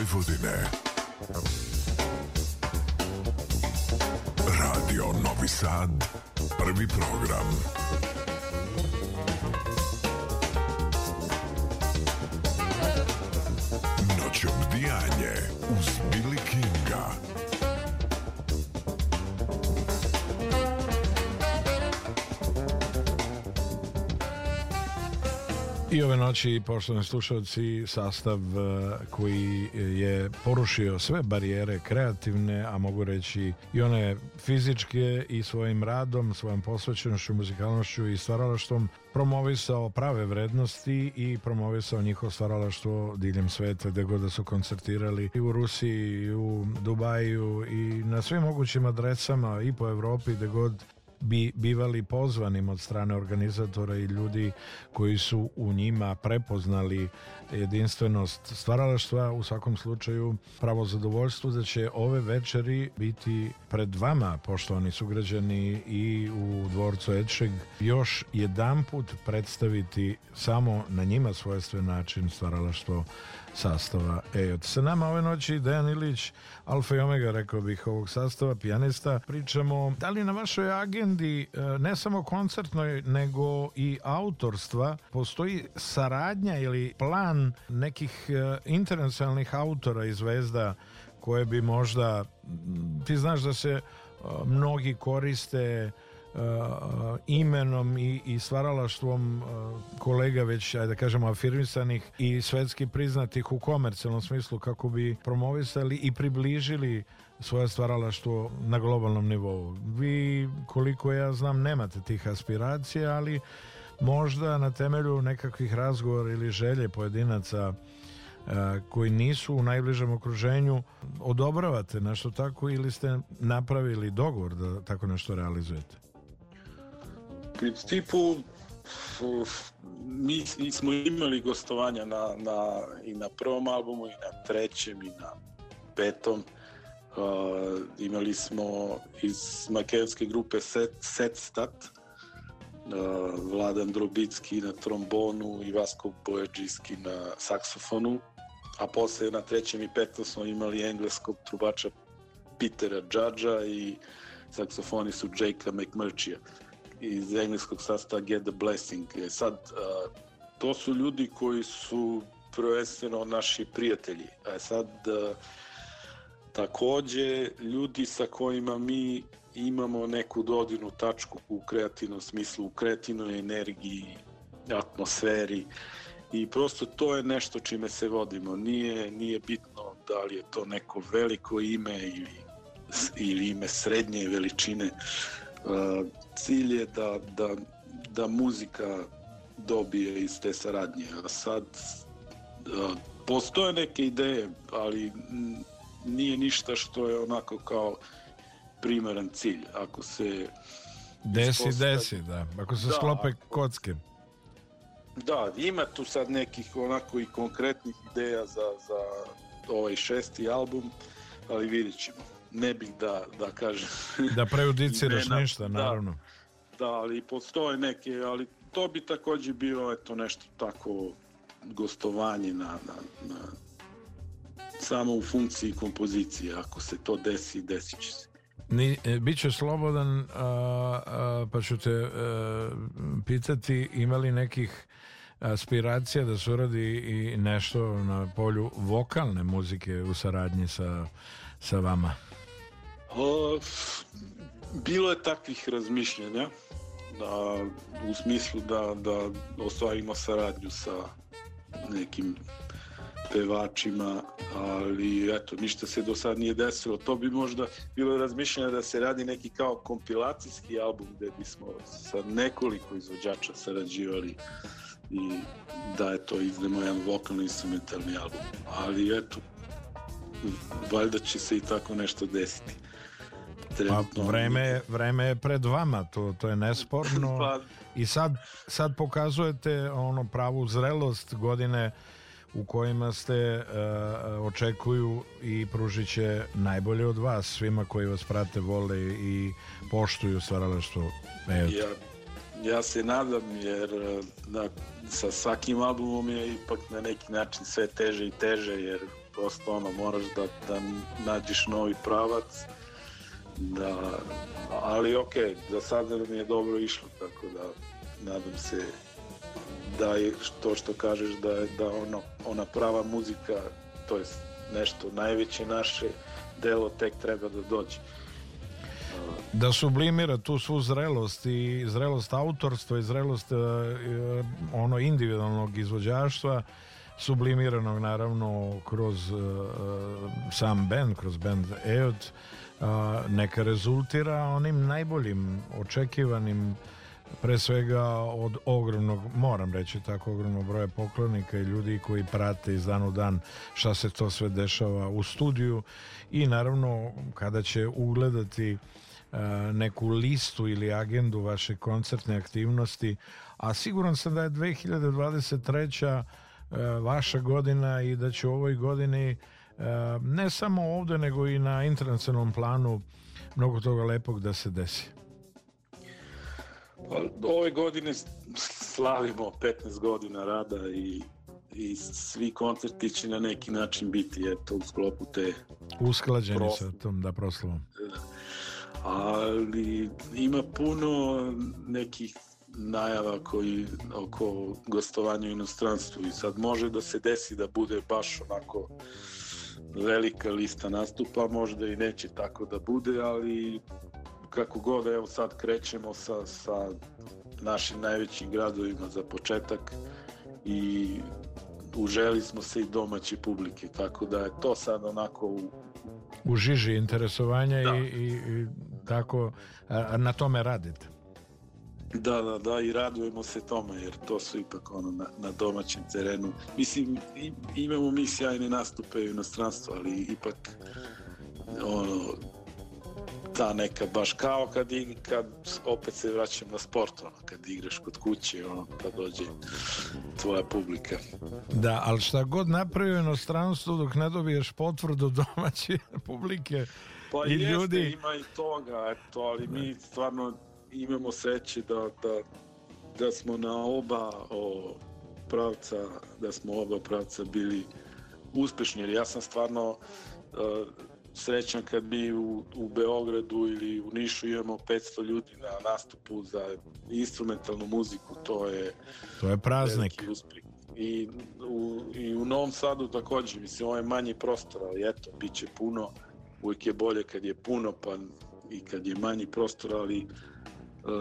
Televizija I ove noći, poštovani slušalci, sastav e, koji je porušio sve barijere kreativne, a mogu reći i one fizičke i svojim radom, svojom posvećenošću, muzikalnošću i stvaralaštvom promovisao prave vrednosti i promovisao njihovo stvaralaštvo diljem sveta gde god da su koncertirali i u Rusiji i u Dubaju i na svim mogućim adresama i po Evropi gde god bi bivali pozvanim od strane organizatora i ljudi koji su u njima prepoznali jedinstvenost stvaralaštva. U svakom slučaju pravo zadovoljstvo da će ove večeri biti pred vama poštovani sugrađani i u dvorcu Edšeg još jedan put predstaviti samo na njima svojstven način stvaralaštvo sastava EJOT. Sa nama ove noći Dejan Ilić, alfa i omega, rekao bih, ovog sastava, pijanista. Pričamo da li na vašoj agendi, e, ne samo koncertnoj, nego i autorstva, postoji saradnja ili plan nekih e, internacionalnih autora i zvezda koje bi možda, ti znaš da se e, mnogi koriste imenom i, i stvaralaštvom uh, kolega već, ajde da kažemo, afirmisanih i svetski priznatih u komercijalnom smislu kako bi promovisali i približili svoje stvaralaštvo na globalnom nivou. Vi, koliko ja znam, nemate tih aspiracija, ali možda na temelju nekakvih razgovora ili želje pojedinaca koji nisu u najbližem okruženju odobravate nešto tako ili ste napravili dogovor da tako nešto realizujete? Principu mi, mi smo imali gostovanja na, na, i na prvom albumu i na trećem i na petom. Uh, imali smo iz makedonske grupe Set, Set Stat, uh, Vladan Drobicki na trombonu i Vasko Bojađiski na saksofonu, a posle na trećem i petom smo imali engleskog trubača Petera Džadža i saksofoni su Jakea McMurchija. Uh, iz engleskog sastava Get the Blessing. E sad, to su ljudi koji su prvenstveno naši prijatelji. E sad, uh, takođe, ljudi sa kojima mi imamo neku dodirnu tačku u kreativnom smislu, u kreativnoj energiji, atmosferi i prosto to je nešto čime se vodimo. Nije, nije bitno da li je to neko veliko ime ili, ili ime srednje veličine. Cilj je da, da, da muzika dobije iz te saradnje. A sad postoje neke ideje, ali nije ništa što je onako kao primaran cilj. Ako se Desi, desi, da. Ako se da, sklope ako, kocke. Da, ima tu sad nekih onako i konkretnih ideja za, za ovaj šesti album, ali vidit ćemo. Ne bih da, da kažem... Da prejudiciraš ništa, da. naravno. Da, da, ali postoje neke, ali to bi takođe bilo eto nešto tako gostovanje na, na, na samo u funkciji kompozicije. Ako se to desi, desit će se. Ni, e, Biće slobodan, a, a, pa ću te a, e, pitati ima li nekih aspiracija da se uradi i nešto na polju vokalne muzike u saradnji sa, sa vama? O, bilo je takvih razmišljanja da, u smislu da, da ostvarimo saradnju sa nekim pevačima, ali eto, ništa se do sad nije desilo. To bi možda bilo razmišljeno da se radi neki kao kompilacijski album gde bismo sa nekoliko izvođača sarađivali i da je to izdemo jedan vokalno instrumentalni album. Ali eto, valjda će se i tako nešto desiti. Pa vreme, vreme je pred vama, to, to je nesporno. pa... I sad, sad pokazujete ono pravu zrelost godine u kojima ste uh, očekuju i pružit će najbolje od vas svima koji vas prate, vole i poštuju stvaralaštvo. Ja, ja se nadam jer da, sa svakim albumom je ipak na neki način sve teže i teže jer prosto ono moraš da, da nađeš novi pravac da, ali ok, za sada mi je dobro išlo tako da nadam se da je to što kažeš da je da ono, ona prava muzika to je nešto najveće naše delo tek treba da dođe. Da sublimira tu svu zrelost i zrelost autorstva i zrelost uh, ono individualnog izvođaštva sublimiranog naravno kroz uh, sam band, kroz band uh, neka rezultira onim najboljim očekivanim pre svega od ogromnog, moram reći tako, ogromnog broja poklonika i ljudi koji prate iz dan u dan šta se to sve dešava u studiju i naravno kada će ugledati uh, neku listu ili agendu vaše koncertne aktivnosti, a siguran sam da je 2023. Uh, vaša godina i da će u ovoj godini ne samo ovde nego i na internacionalnom planu mnogo toga lepog da se desi. Pa, ove godine slavimo 15 godina rada i i svi koncerti će na neki način biti eto u sklopu te usklađeni prosle. sa tom da proslavom ali ima puno nekih najava koji oko gostovanja u inostranstvu i sad može da se desi da bude baš onako velika lista nastupa, možda i neće tako da bude, ali kako god, evo sad krećemo sa, sa našim najvećim gradovima za početak i uželi smo se i domaće publike, tako da je to sad onako u, u žiži interesovanja da. i, i, i tako a, na tome radite. Da, da, da, i radujemo se tome, jer to su ipak ono na, na domaćem terenu. Mislim, imamo mi sjajne nastupe u inostranstvu, ali ipak ono, ta neka baš kao kad, ig, kad opet se vraćam na sport, ono, kad igraš kod kuće, ono, kad dođe tvoja publika. Da, ali šta god napravio inostranstvo dok ne dobiješ potvrdu domaće publike pa i jeste, ljudi... ima i toga, eto, ali mi stvarno imamo sreće da, da, da smo na oba o, pravca, da smo oba pravca bili uspešni, jer ja sam stvarno uh, srećan kad mi u, u Beogradu ili u Nišu imamo 500 ljudi na nastupu za instrumentalnu muziku, to je to je praznik. I u, I u Novom Sadu takođe, mislim, ovo je manji prostor, ali eto, bit će puno, uvijek je bolje kad je puno, pa i kad je manji prostor, ali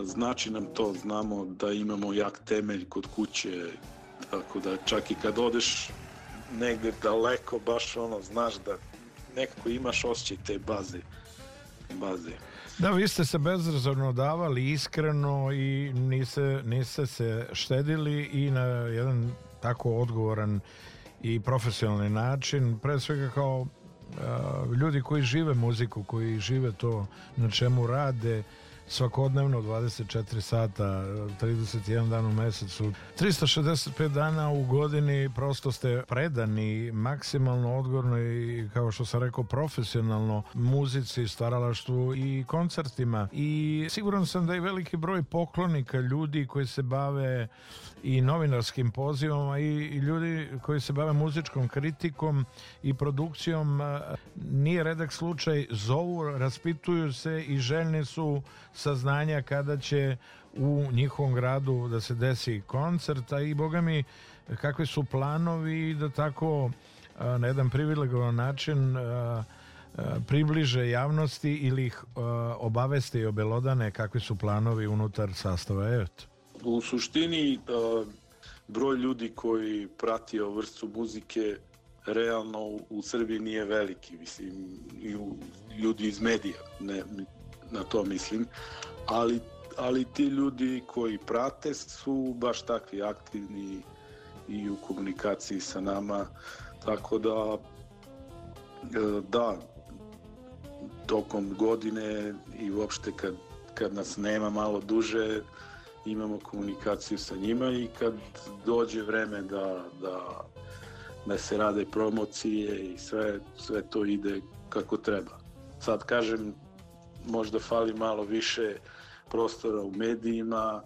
znači nam to, znamo da imamo jak temelj kod kuće, tako da čak i kad odeš negde daleko, baš ono, znaš da nekako imaš osjećaj te baze. baze. Da, vi ste se bezrazorno davali iskreno i niste, niste se štedili i na jedan tako odgovoran i profesionalni način, pre svega kao uh, ljudi koji žive muziku, koji žive to na čemu rade, svakodnevno 24 sata 31 dan u mesecu. 365 dana u godini prosto ste predani maksimalno odgovorno i kao što sam rekao profesionalno muzici, stvaralaštvu i koncertima. I siguran sam da je veliki broj poklonika ljudi koji se bave i novinarskim pozivama i ljudi koji se bave muzičkom kritikom i produkcijom nije redak slučaj zovu, raspituju se i željni su saznanja kada će u njihovom gradu da se desi koncert, a i boga mi kakvi su planovi da tako na jedan privilegovan način približe javnosti ili ih obaveste i obelodane kakvi su planovi unutar sastava EOT. U suštini broj ljudi koji prati ovu vrstu muzike realno u Srbiji nije veliki, mislim, i ljudi iz medija, ne, na to mislim, ali, ali ti ljudi koji prate su baš takvi aktivni i u komunikaciji sa nama, tako da e, da, tokom godine i uopšte kad, kad nas nema malo duže, imamo komunikaciju sa njima i kad dođe vreme da, da, da se rade promocije i sve, sve to ide kako treba. Sad kažem, možda fali malo više prostora u medijima,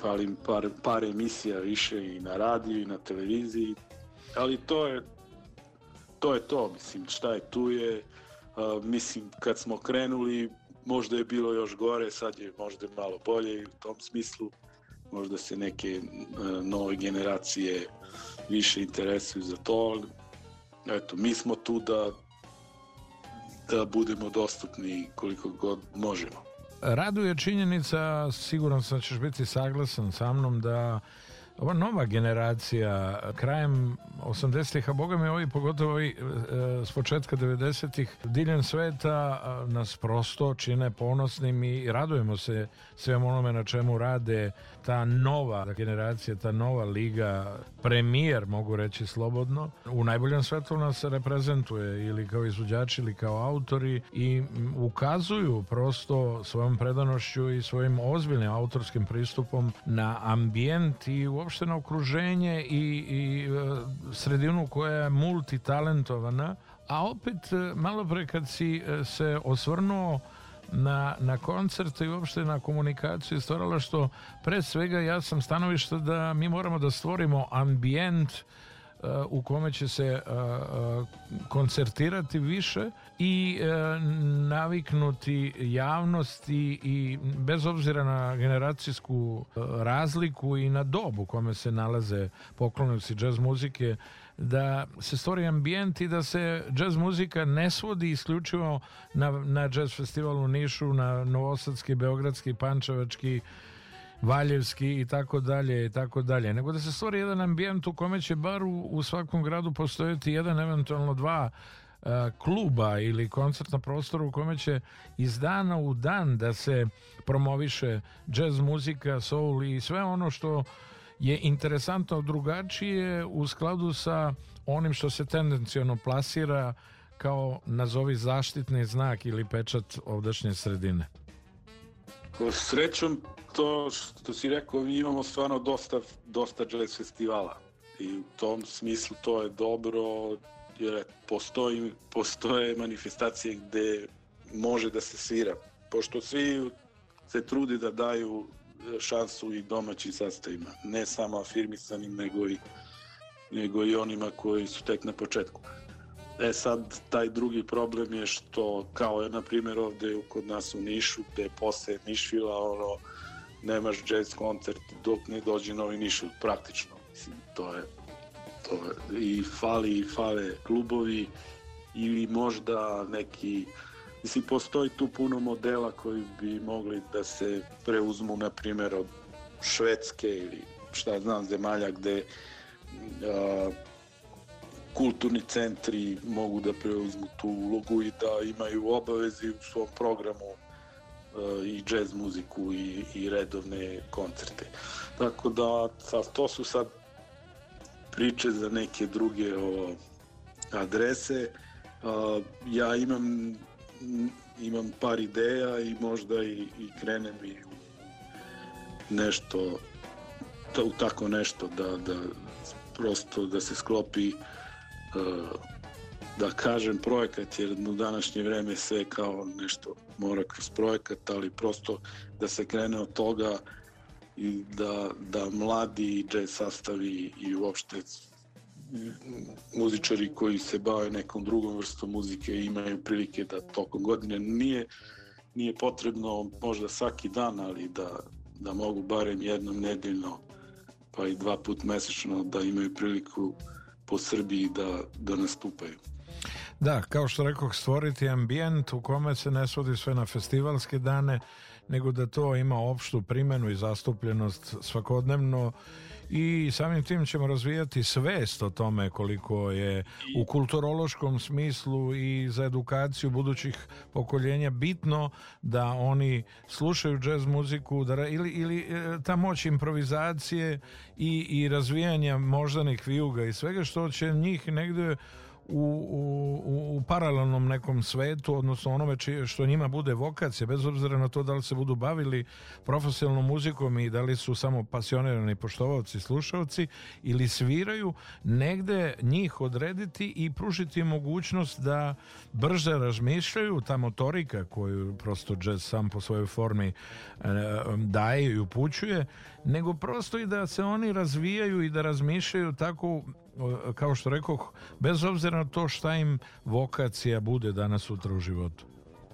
fali par, par emisija više i na radiju i na televiziji, ali to je to je to, mislim, šta je tu je, uh, mislim, kad smo krenuli, možda je bilo još gore, sad je možda malo bolje u tom smislu, možda se neke uh, nove generacije više interesuju za to, eto, mi smo tu da da budemo dostupni koliko god možemo. Raduje činjenica, siguran sam da ćeš biti saglasan sa mnom da ova nova generacija krajem 80-ih, a boga mi ovi pogotovo ovi e, s početka 90-ih diljem sveta nas prosto čine ponosnim i radujemo se svem onome na čemu rade ta nova generacija, ta nova liga, premijer mogu reći slobodno, u najboljem svetu nas reprezentuje ili kao izvođači ili kao autori i ukazuju prosto svojom predanošću i svojim ozbiljnim autorskim pristupom na ambijent i uopšte na okruženje i, i e, sredinu koja je multitalentovana, a opet e, malo pre kad si e, se osvrnuo na, na koncerte i uopšte na komunikaciju stvarala što pre svega ja sam stanovišta da mi moramo da stvorimo ambijent uh, u kome će se uh, uh, koncertirati više i naviknuti javnosti i bez obzira na generacijsku razliku i na dobu kome se nalaze poklonici džez muzike da se stvori ambijent i da se džez muzika ne svodi isključivo na, na džez festival u Nišu, na Novosadski, Beogradski, Pančevački, Valjevski i tako dalje i tako dalje, nego da se stvori jedan ambijent u kome će bar u, u svakom gradu postojati jedan, eventualno dva uh, kluba ili koncert na prostoru u kome će iz dana u dan da se promoviše jazz muzika, soul i sve ono što je interesantno drugačije u skladu sa onim što se tendenciono plasira kao nazovi zaštitni znak ili pečat ovdašnje sredine. Srećom to što si rekao, mi imamo stvarno dosta, dosta jazz festivala i u tom smislu to je dobro jer postoji, postoje manifestacije gde može da se svira. Pošto svi se trudi da daju šansu i domaćim sastavima, ne samo afirmisanim, nego i, nego i onima koji su tek na početku. E sad, taj drugi problem je što, kao je na primjer ovde kod nas u Nišu, gde posle Nišvila, ono, nemaš jazz koncert dok ne dođe novi Nišvil, praktično. Mislim, to je, to je, i fali, i fale klubovi, ili možda neki Mislim, postoji tu puno modela koji bi mogli da se preuzmu, na primjer, od Švedske ili šta znam, zemalja gde a, kulturni centri mogu da preuzmu tu ulogu i da imaju obavezi u svom programu i džez muziku i, i redovne koncerte. Tako da, to su sad priče za neke druge o, adrese. A, ja imam imam par ideja i možda i, i krenem i nešto to, u tako nešto da, da prosto da se sklopi uh, da kažem projekat jer u današnje vreme sve kao nešto mora kroz projekat ali prosto da se krene od toga i da, da mladi jazz sastavi i uopšte muzičari koji se bave nekom drugom vrstom muzike imaju prilike da tokom godine nije nije potrebno možda svaki dan, ali da, da mogu barem jednom nedeljno pa i dva put mesečno da imaju priliku po Srbiji da, da nastupaju. Da, kao što rekao, stvoriti ambijent u kome se ne svodi sve na festivalske dane, nego da to ima opštu primenu i zastupljenost svakodnevno. I samim tim ćemo razvijati svest o tome koliko je u kulturološkom smislu i za edukaciju budućih pokoljenja bitno da oni slušaju džez muziku da, ili, ili e, ta moć improvizacije i, i razvijanja moždanih vijuga i svega što će njih negde u, u, u paralelnom nekom svetu, odnosno onome čije, što njima bude vokacija, bez obzira na to da li se budu bavili profesionalnom muzikom i da li su samo pasionirani poštovalci, slušalci ili sviraju, negde njih odrediti i pružiti mogućnost da brže razmišljaju, ta motorika koju prosto jazz sam po svojoj formi e, daje i upućuje, nego prosto i da se oni razvijaju i da razmišljaju tako kao što rekoh, bez obzira na to šta im vokacija bude danas sutra u životu.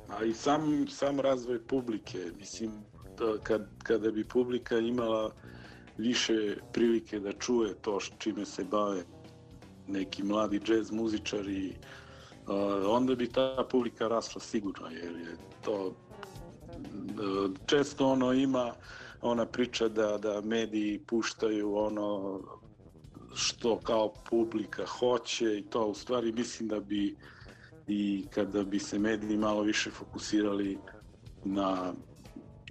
A i sam, sam razvoj publike, mislim, da kad, kada bi publika imala više prilike da čuje to čime se bave neki mladi džez muzičari, onda bi ta publika rasla sigurno, jer je to često ono ima ona priča da, da mediji puštaju ono što kao publika hoće i to u stvari mislim da bi i kada bi se mediji malo više fokusirali na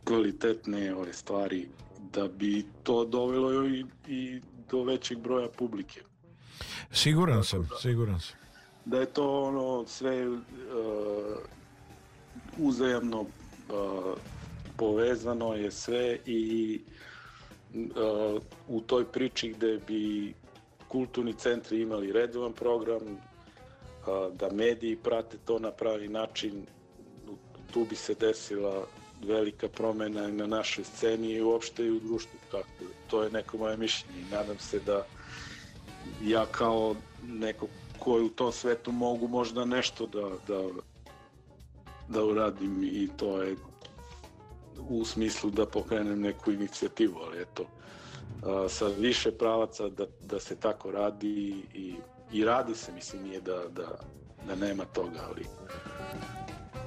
kvalitetne ove stvari da bi to dovelo i, i do većeg broja publike. Siguran sam, da, siguran sam. Da je to ono sve uh, uzajamno uh, povezano je sve i uh, u toj priči gde bi kulturni centri imali redovan program, da mediji prate to na pravi način, tu bi se desila velika promena na našoj sceni i uopšte i u društvu. Tako, to je neko moje mišljenje nadam se da ja kao neko koji u tom svetu mogu možda nešto da, da, da uradim i to je u smislu da pokrenem neku inicijativu, ali eto, sa više pravaca da, da se tako radi i, i radi se, mislim, nije da, da, da nema toga, ali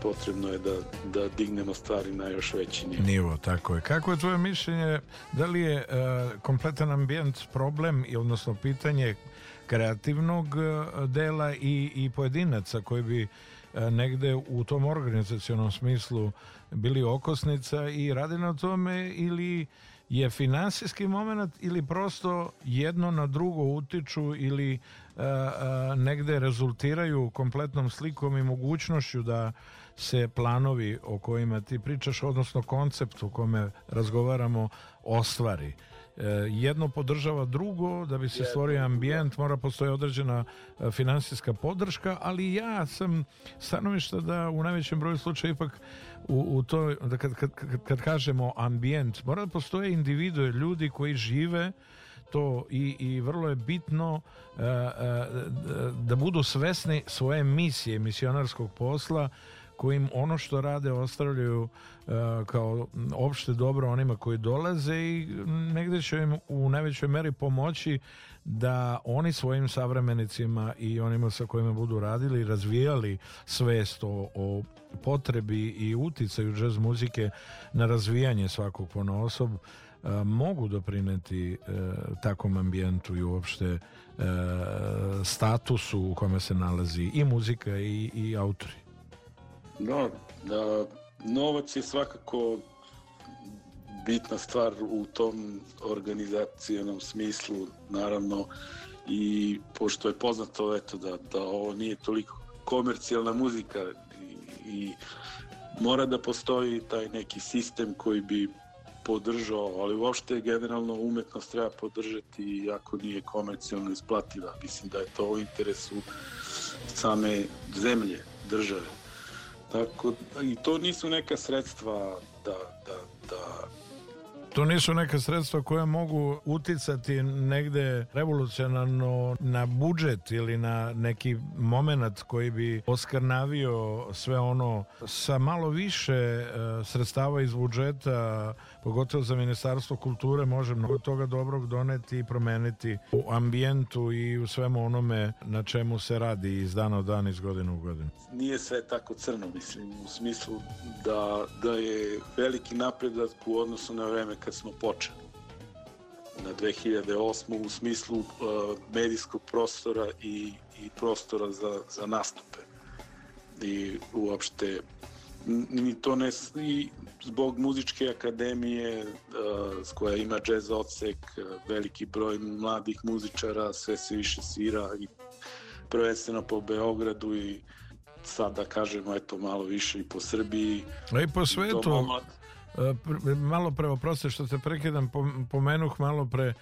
potrebno je da, da dignemo stvari na još veći nivo. Nivo, tako je. Kako je tvoje mišljenje, da li je uh, kompletan ambijent problem, odnosno pitanje kreativnog uh, dela i, i pojedinaca koji bi uh, negde u tom organizacionom smislu bili okosnica i radi na tome ili je finansijski moment ili prosto jedno na drugo utiču ili a, e, a, e, negde rezultiraju kompletnom slikom i mogućnošću da se planovi o kojima ti pričaš, odnosno koncept o kome razgovaramo, ostvari. E, jedno podržava drugo, da bi se stvorio ambijent mora postoji određena e, finansijska podrška, ali ja sam stanovišta da u najvećem broju slučaja ipak u, u to, da kad, kad, kad, kažemo ambijent, mora da postoje individue, ljudi koji žive to i, i vrlo je bitno uh, uh, da budu svesni svoje misije, misionarskog posla kojim ono što rade ostavljaju kao opšte dobro onima koji dolaze i negde će im u najvećoj meri pomoći da oni svojim savremenicima i onima sa kojima budu radili razvijali svest o, o potrebi i uticaju džez muzike na razvijanje svakog ponaosob mogu doprineti takvom ambijentu i uopšte statusu u kome se nalazi i muzika i, i autori. Da, da, novac je svakako bitna stvar u tom organizacijenom smislu, naravno, i pošto je poznato eto, da, da ovo nije toliko komercijalna muzika i, i mora da postoji taj neki sistem koji bi podržao, ali uopšte generalno umetnost treba podržati ako nije komercijalno isplativa. Mislim da je to u interesu same zemlje, države. Tako, I to nisu neka sredstva da, da, da. To nisu neka sredstva koja mogu uticati negde revolucionarno na budžet ili na neki moment koji bi oskarnavio sve ono sa malo više e, sredstava iz budžeta pogotovo za Ministarstvo kulture može mnogo toga dobrog doneti i promeniti u ambijentu i u svemu onome na čemu se radi iz dana u dan, iz godine u godinu. Nije sve tako crno, mislim, u smislu da, da je veliki napredak u odnosu na vreme kad smo počeli na 2008. u smislu uh, medijskog prostora i, i prostora za, za nastupe i uopšte ni to ne i zbog muzičke akademije uh, koja ima jazz odsek, veliki broj mladih muzičara, sve se više svira i prvenstveno po Beogradu i sad da kažemo eto malo više i po Srbiji. A i po svetu. I malo pre, oprosti što te prekidam, pomenuh malo pre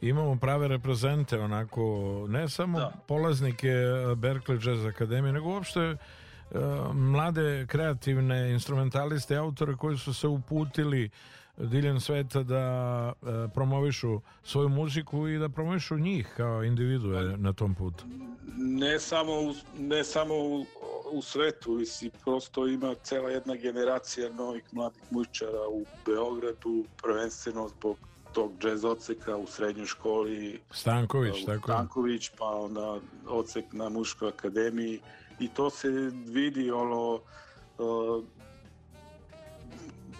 imamo prave reprezente onako, ne samo da. polaznike Berkeley Jazz Akademije, nego uopšte mlade kreativne instrumentaliste autore koji su se uputili diljem sveta da promovišu svoju muziku i da promovišu njih kao individue na tom putu. Ne samo u, ne samo u, u svetu, i prosto ima cela jedna generacija novih mladih muzičara u Beogradu, prvenstveno zbog tog džez oceka u srednjoj školi. Stanković, u, tako Stanković, pa onda ocek na muškoj akademiji i to se vidi ono uh,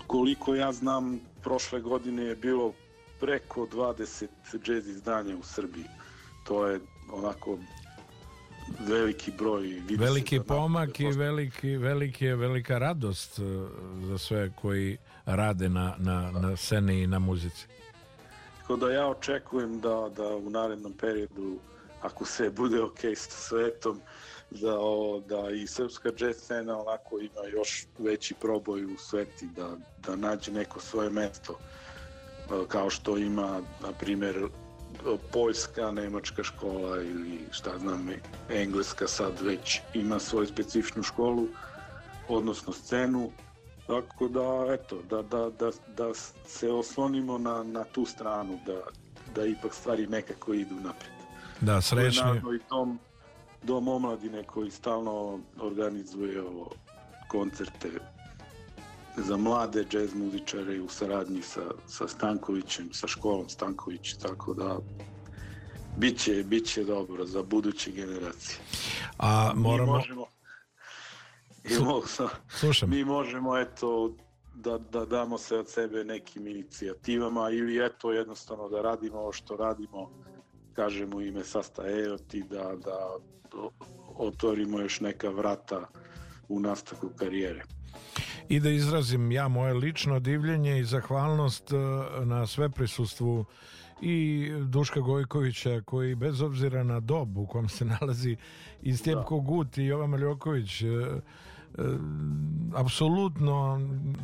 koliko ja znam prošle godine je bilo preko 20 džez izdanja u Srbiji. To je onako veliki broj veliki da pomak i veliki, veliki je velika radost za sve koji rade na, na, na sceni i na muzici. Tako da ja očekujem da, da u narednom periodu ako sve bude ok sa svetom da, o, da i srpska jazz scena onako ima još veći proboj u sveti, da, da nađe neko svoje mesto e, kao što ima, na primer, poljska, nemačka škola ili šta znam, engleska sad već ima svoju specifičnu školu, odnosno scenu, tako da, eto, da, da, da, da se oslonimo na, na tu stranu, da, da ipak stvari nekako idu napred. Da, srećni. I tom, dom omladine koji stalno organizuje ovo, koncerte za mlade džez muzičare u saradnji sa, sa Stankovićem, sa školom Stanković, tako da biće, biće dobro za buduće generacije. A moramo... Mi možemo, Slušam. Mi možemo, eto, da, da damo se od sebe nekim inicijativama ili eto jednostavno da radimo ovo što radimo kažemo ime Sasta Eoti da, da otvorimo još neka vrata u nastavku karijere. I da izrazim ja moje lično divljenje i zahvalnost e, na sve prisustvu i Duška Gojkovića koji bez obzira na dob u kom se nalazi i Stjepko da. Gut i Jovan Maljoković e, apsolutno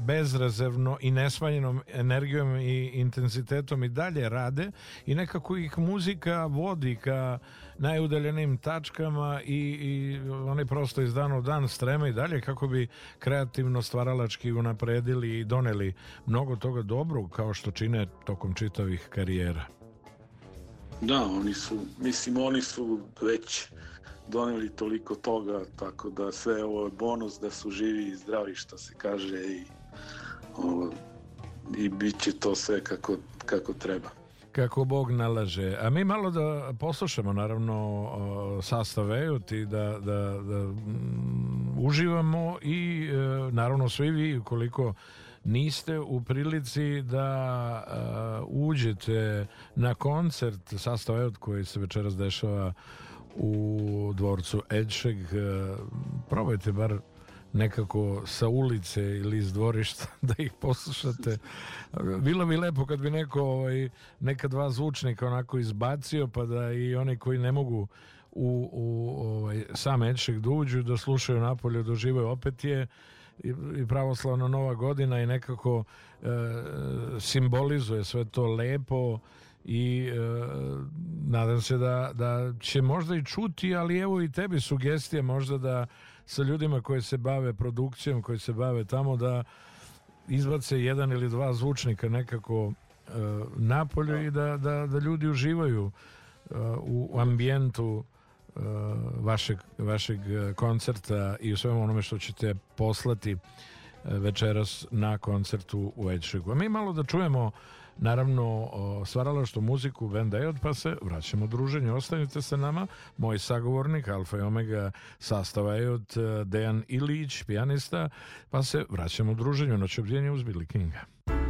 bezrezervno i nesmanjenom energijom i intenzitetom i dalje rade i nekako ih muzika vodi ka najudaljenim tačkama i, i oni prosto iz dana u dan streme i dalje kako bi kreativno stvaralački unapredili i doneli mnogo toga dobrog kao što čine tokom čitavih karijera. Da, oni su, mislim, oni su već doneli toliko toga, tako da sve ovo je bonus da su živi i zdravi, što se kaže, i, ovo, i bit će to sve kako, kako treba kako Bog nalaže. A mi malo da poslušamo naravno sastav Ejot i da, da, da mm, uživamo i e, naravno svi vi ukoliko niste u prilici da uh, uđete na koncert sastav Ejot koji se večeras dešava u dvorcu Edšeg probajte bar nekako sa ulice ili iz dvorišta da ih poslušate. Bilo bi lepo kad bi neko ovaj, neka dva zvučnika onako izbacio pa da i oni koji ne mogu u, u ovaj, sam Edšek da uđu da slušaju napolje, doživaju opet je i, i pravoslavna nova godina i nekako e, simbolizuje sve to lepo i e, nadam se da, da će možda i čuti, ali evo i tebi sugestije možda da sa ljudima koji se bave produkcijom, koji se bave tamo da izbace jedan ili dva zvučnika nekako e, napolju i da, da, da ljudi uživaju e, u ambijentu e, vašeg, vašeg koncerta i u svemu onome što ćete poslati e, večeras na koncertu u Edšegu. A mi malo da čujemo naravno stvaralaštvo muziku Van Dayot, pa se vraćamo druženju. Ostanite sa nama, moj sagovornik Alfa i Omega sastava je od e, Dejan Ilić, pijanista, pa se vraćamo druženju. Noć obdjenja uz Billy Kinga.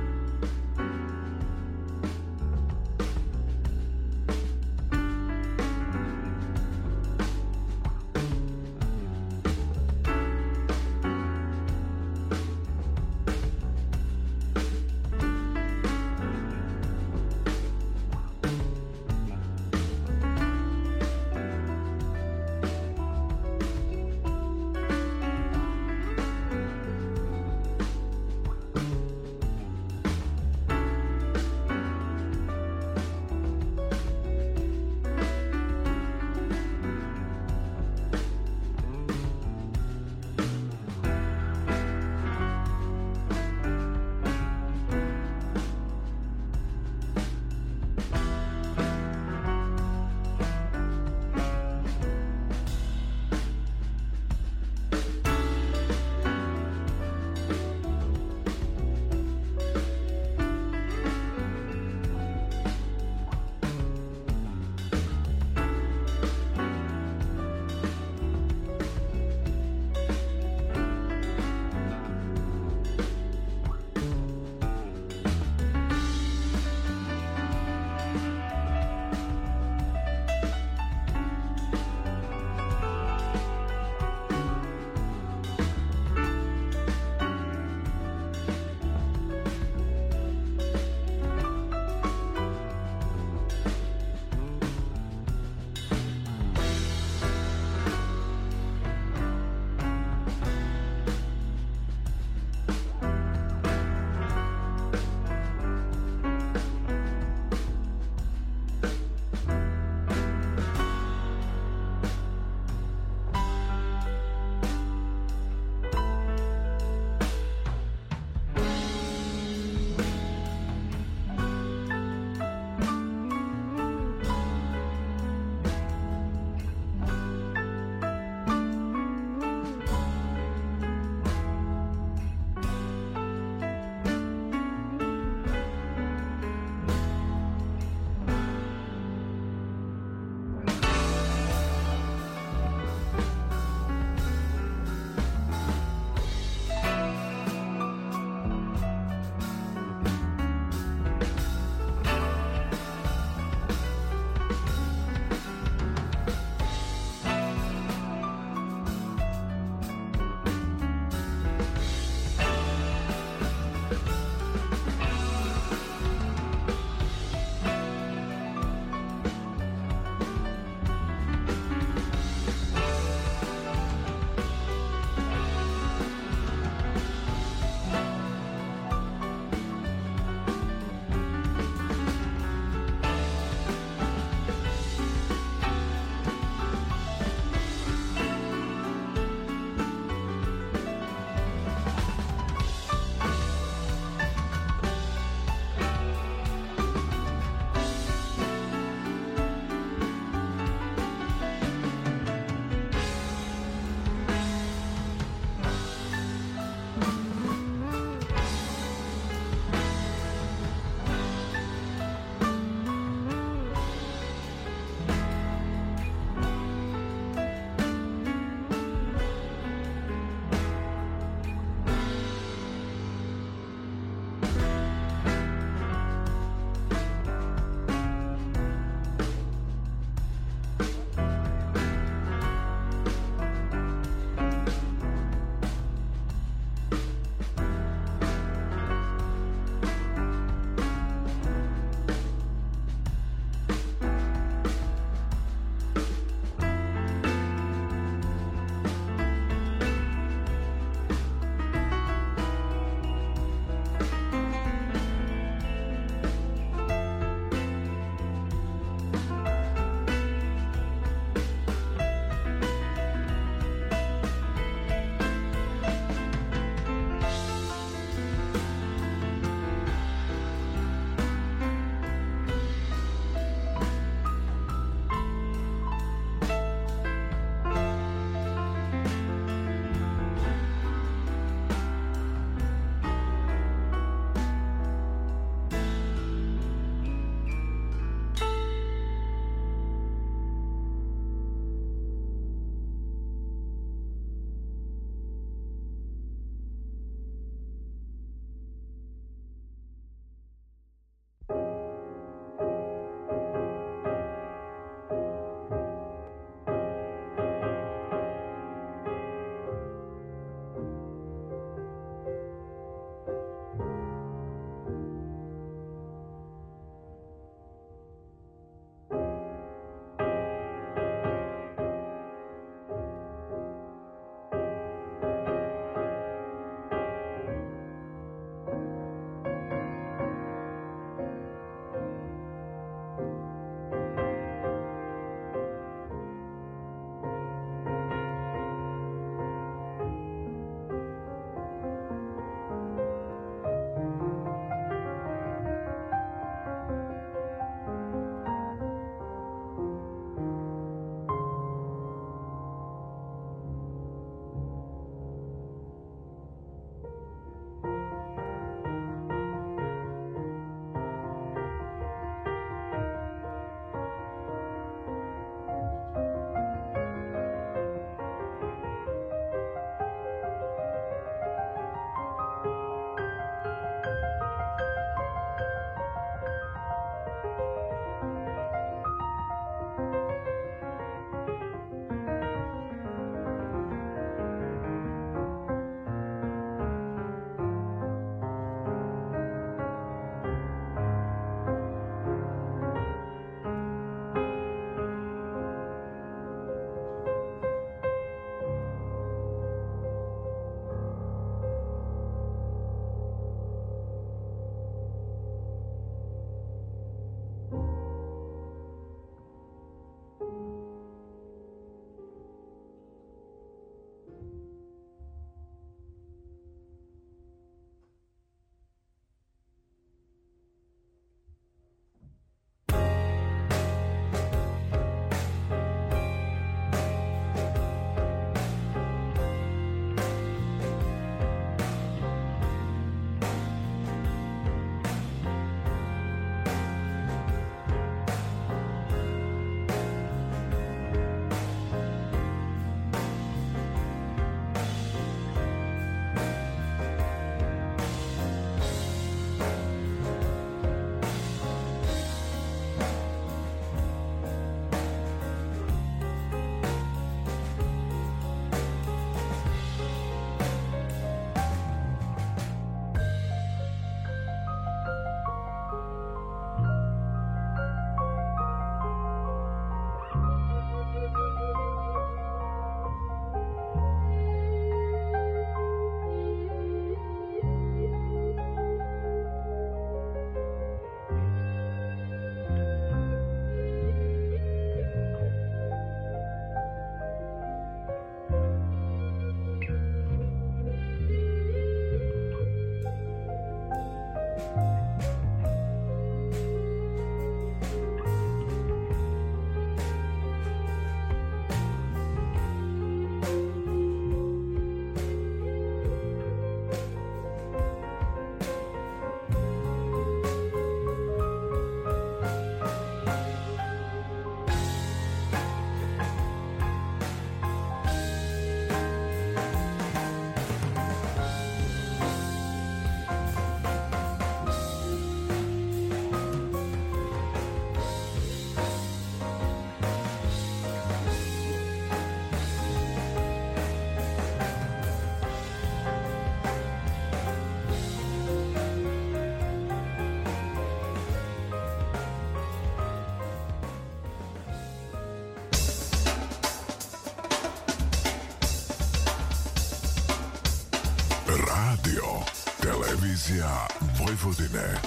Televizija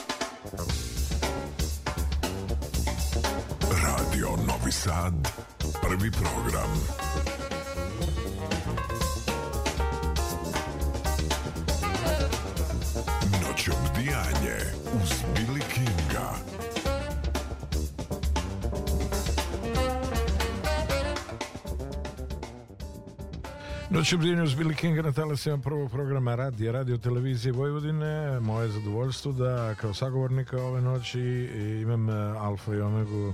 Noć obdjenju uz Billy Kinga na talasima prvog programa radija, radio televizije Vojvodine. Moje zadovoljstvo da kao sagovornika ove noći imam e, Alfa i Omegu e,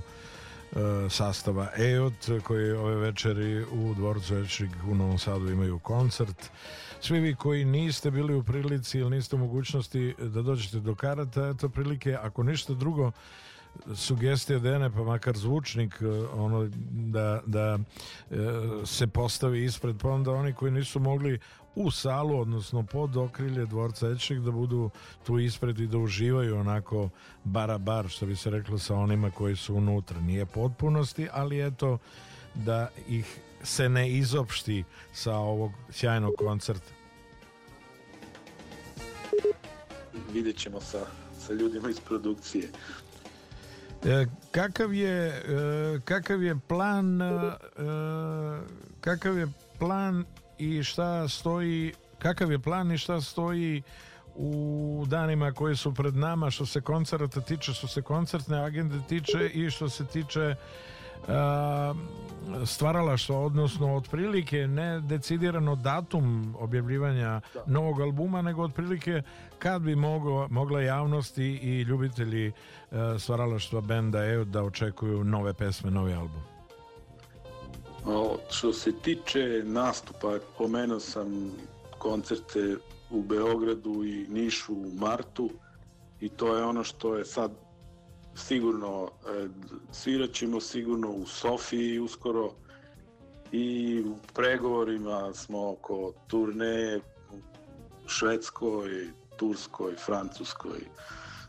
sastava EOT koji ove večeri u Dvorcu Ečig u Novom Sadu imaju koncert. Svi vi koji niste bili u prilici ili niste u mogućnosti da dođete do karata, eto prilike, ako ništa drugo, sugestija Dene, pa makar zvučnik e, ono da, da e, se postavi ispred pa onda oni koji nisu mogli u salu, odnosno pod okrilje dvorca Ečeg da budu tu ispred i da uživaju onako bara bar, što bi se reklo sa onima koji su unutra. Nije potpunosti, ali eto da ih se ne izopšti sa ovog sjajnog koncerta. Vidjet ćemo sa, sa ljudima iz produkcije. E, kakav je e, kakav je plan e, kakav je plan i šta stoji kakav je plan i šta stoji u danima koji su pred nama što se koncerta tiče, što se koncertne agende tiče i što se tiče stvaralaštva, odnosno otprilike ne decidirano datum objavljivanja da. novog albuma, nego otprilike kad bi mogo, mogla javnosti i ljubitelji stvaralaštva benda EU da očekuju nove pesme, novi album? O, što se tiče nastupa, pomenuo sam koncerte u Beogradu i Nišu u martu i to je ono što je sad sigurno e, svirat ćemo sigurno u Sofiji uskoro i u pregovorima smo oko turneje u Švedskoj, Turskoj, Francuskoj,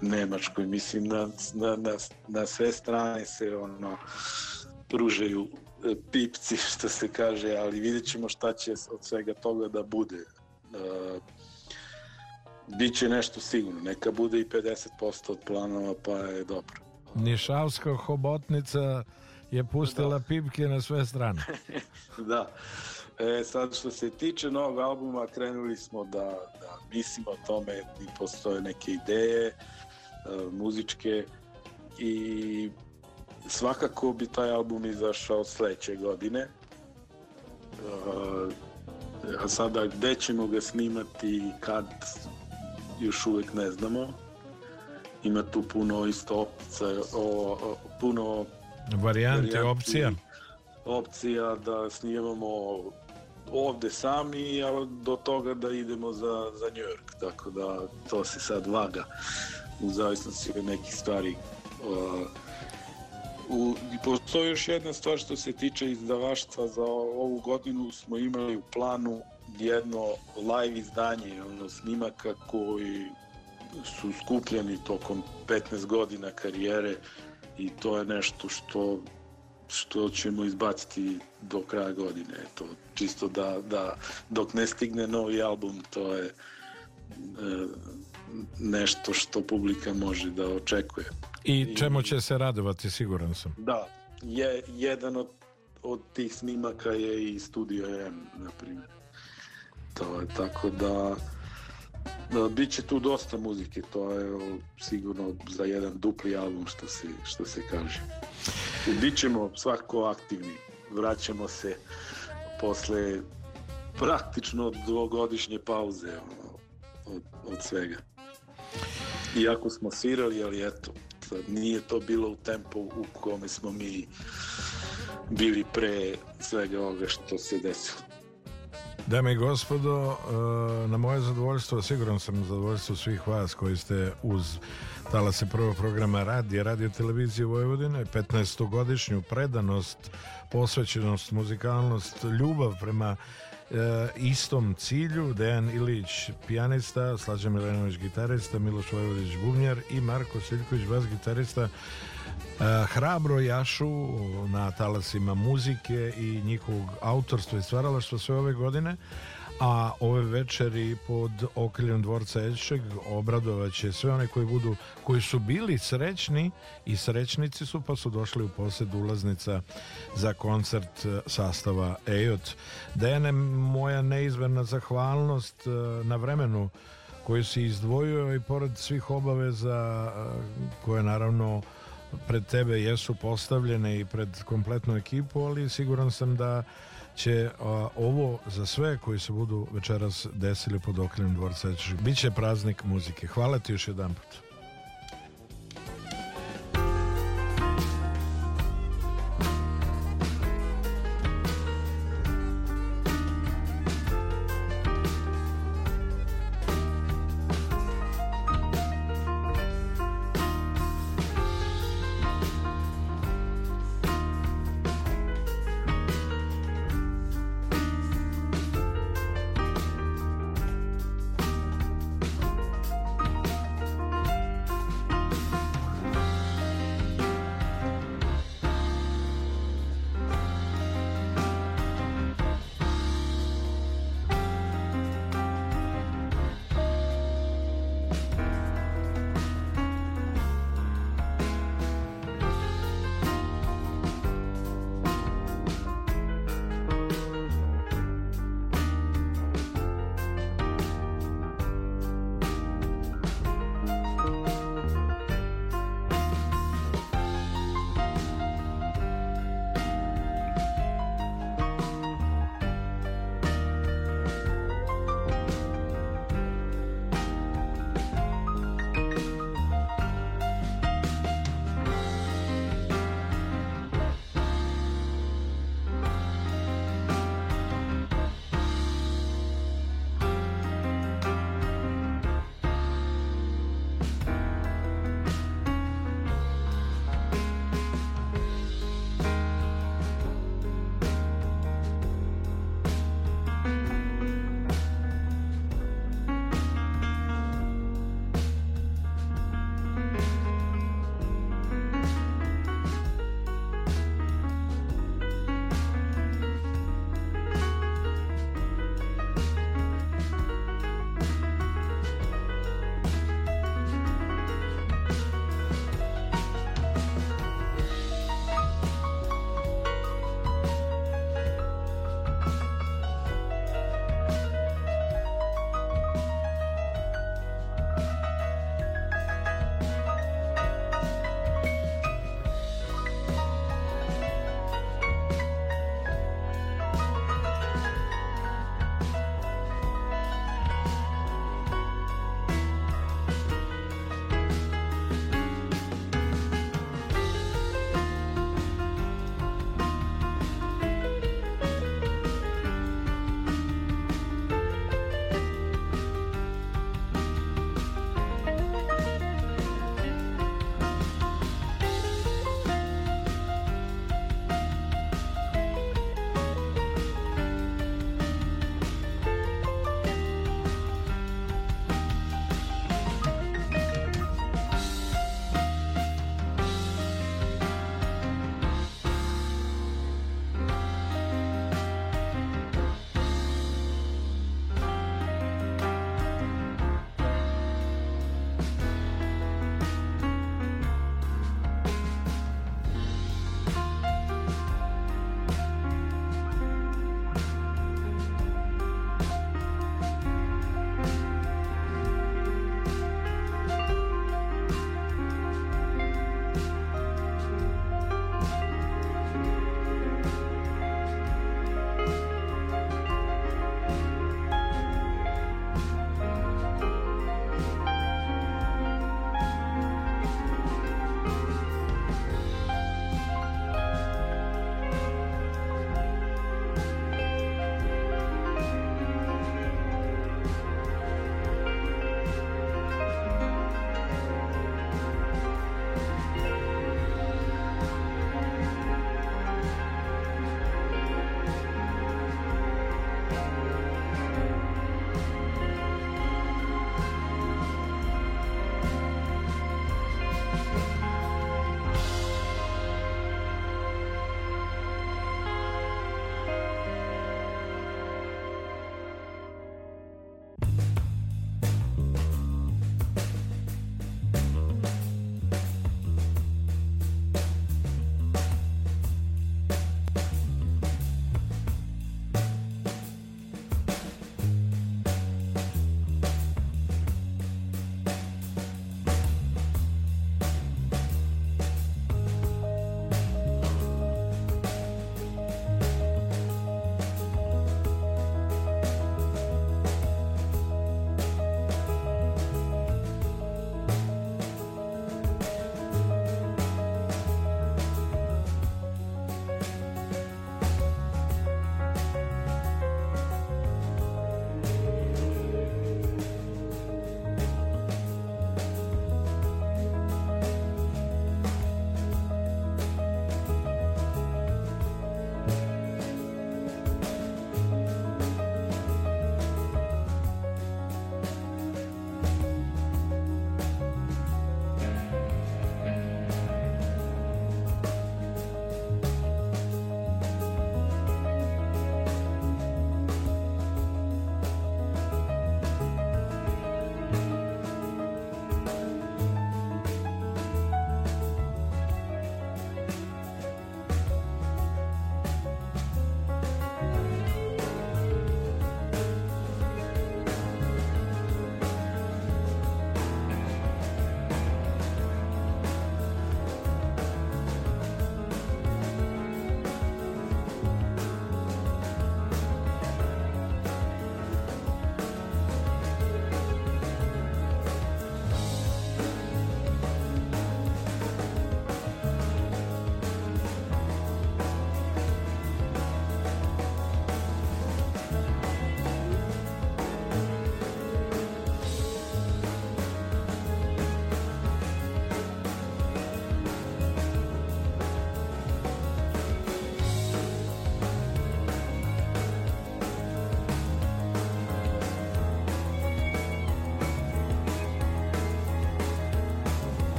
Nemačkoj, mislim na, na, na, na sve strane se ono pružaju e, pipci što se kaže, ali vidjet ćemo šta će od svega toga da bude. Biće nešto sigurno, neka bude i 50% od planova, pa je dobro. Nišavska hobotnica je pustila da. pipke na sve strane. da. E, sad što se tiče novog albuma, krenuli smo da, da mislimo o tome i postoje neke ideje e, muzičke i svakako bi taj album izašao sledeće godine. E, a sada gde ćemo ga snimati i kad još uvek ne znamo. Ima tu puno isto opcija, o, o, puno varijanti, opcija. Opcija da snimamo ovde sami, a do toga da idemo za, za New York, tako da to se sad vaga u zavisnosti od nekih stvari. Uh, u, postoji još jedna stvar što se tiče izdavaštva za ovu godinu smo imali u planu jedno live izdanje ono, snimaka koji su skupljeni tokom 15 godina karijere i to je nešto što što ćemo izbaciti do kraja godine. Eto, čisto da, da dok ne stigne novi album, to je e, nešto što publika može da očekuje. I čemu će se radovati, siguran sam. Da, je, jedan od, od tih snimaka je i Studio M, na primjer. To je tako da, da Biće tu dosta muzike, to je sigurno za jedan dupli album što se, što se kaže. Bićemo svako aktivni, vraćamo se posle praktično dvogodišnje pauze od, od svega. Iako smo svirali, ali eto, nije to bilo u tempu u kome smo mi bili pre svega ovoga što se desilo. Dame i gospodo, e, na moje zadovoljstvo, siguran sam zadovoljstvo svih vas koji ste uz talase prvog programa radije, radio televizije Vojvodine, 15-godišnju predanost, posvećenost, muzikalnost, ljubav prema e, istom cilju, Dejan Ilić pijanista, Slađan Milenović gitarista, Miloš Vojvodić bubnjar i Marko Siljković bas gitarista hrabro jašu na talasima muzike i njihovog autorstva i stvaralaštva sve ove godine, a ove večeri pod okriljem dvorca Ećeg obradovaće sve one koji budu koji su bili srećni i srećnici su pa su došli u posjed ulaznica za koncert e, sastava Ejot. Dejane, moja neizmerna zahvalnost e, na vremenu koju si izdvojio i pored svih obaveza e, koje naravno pred tebe jesu postavljene i pred kompletnu ekipu, ali siguran sam da će a, ovo za sve koji se budu večeras desili pod okriljem dvorca, biće praznik muzike. Hvala ti još jedan put.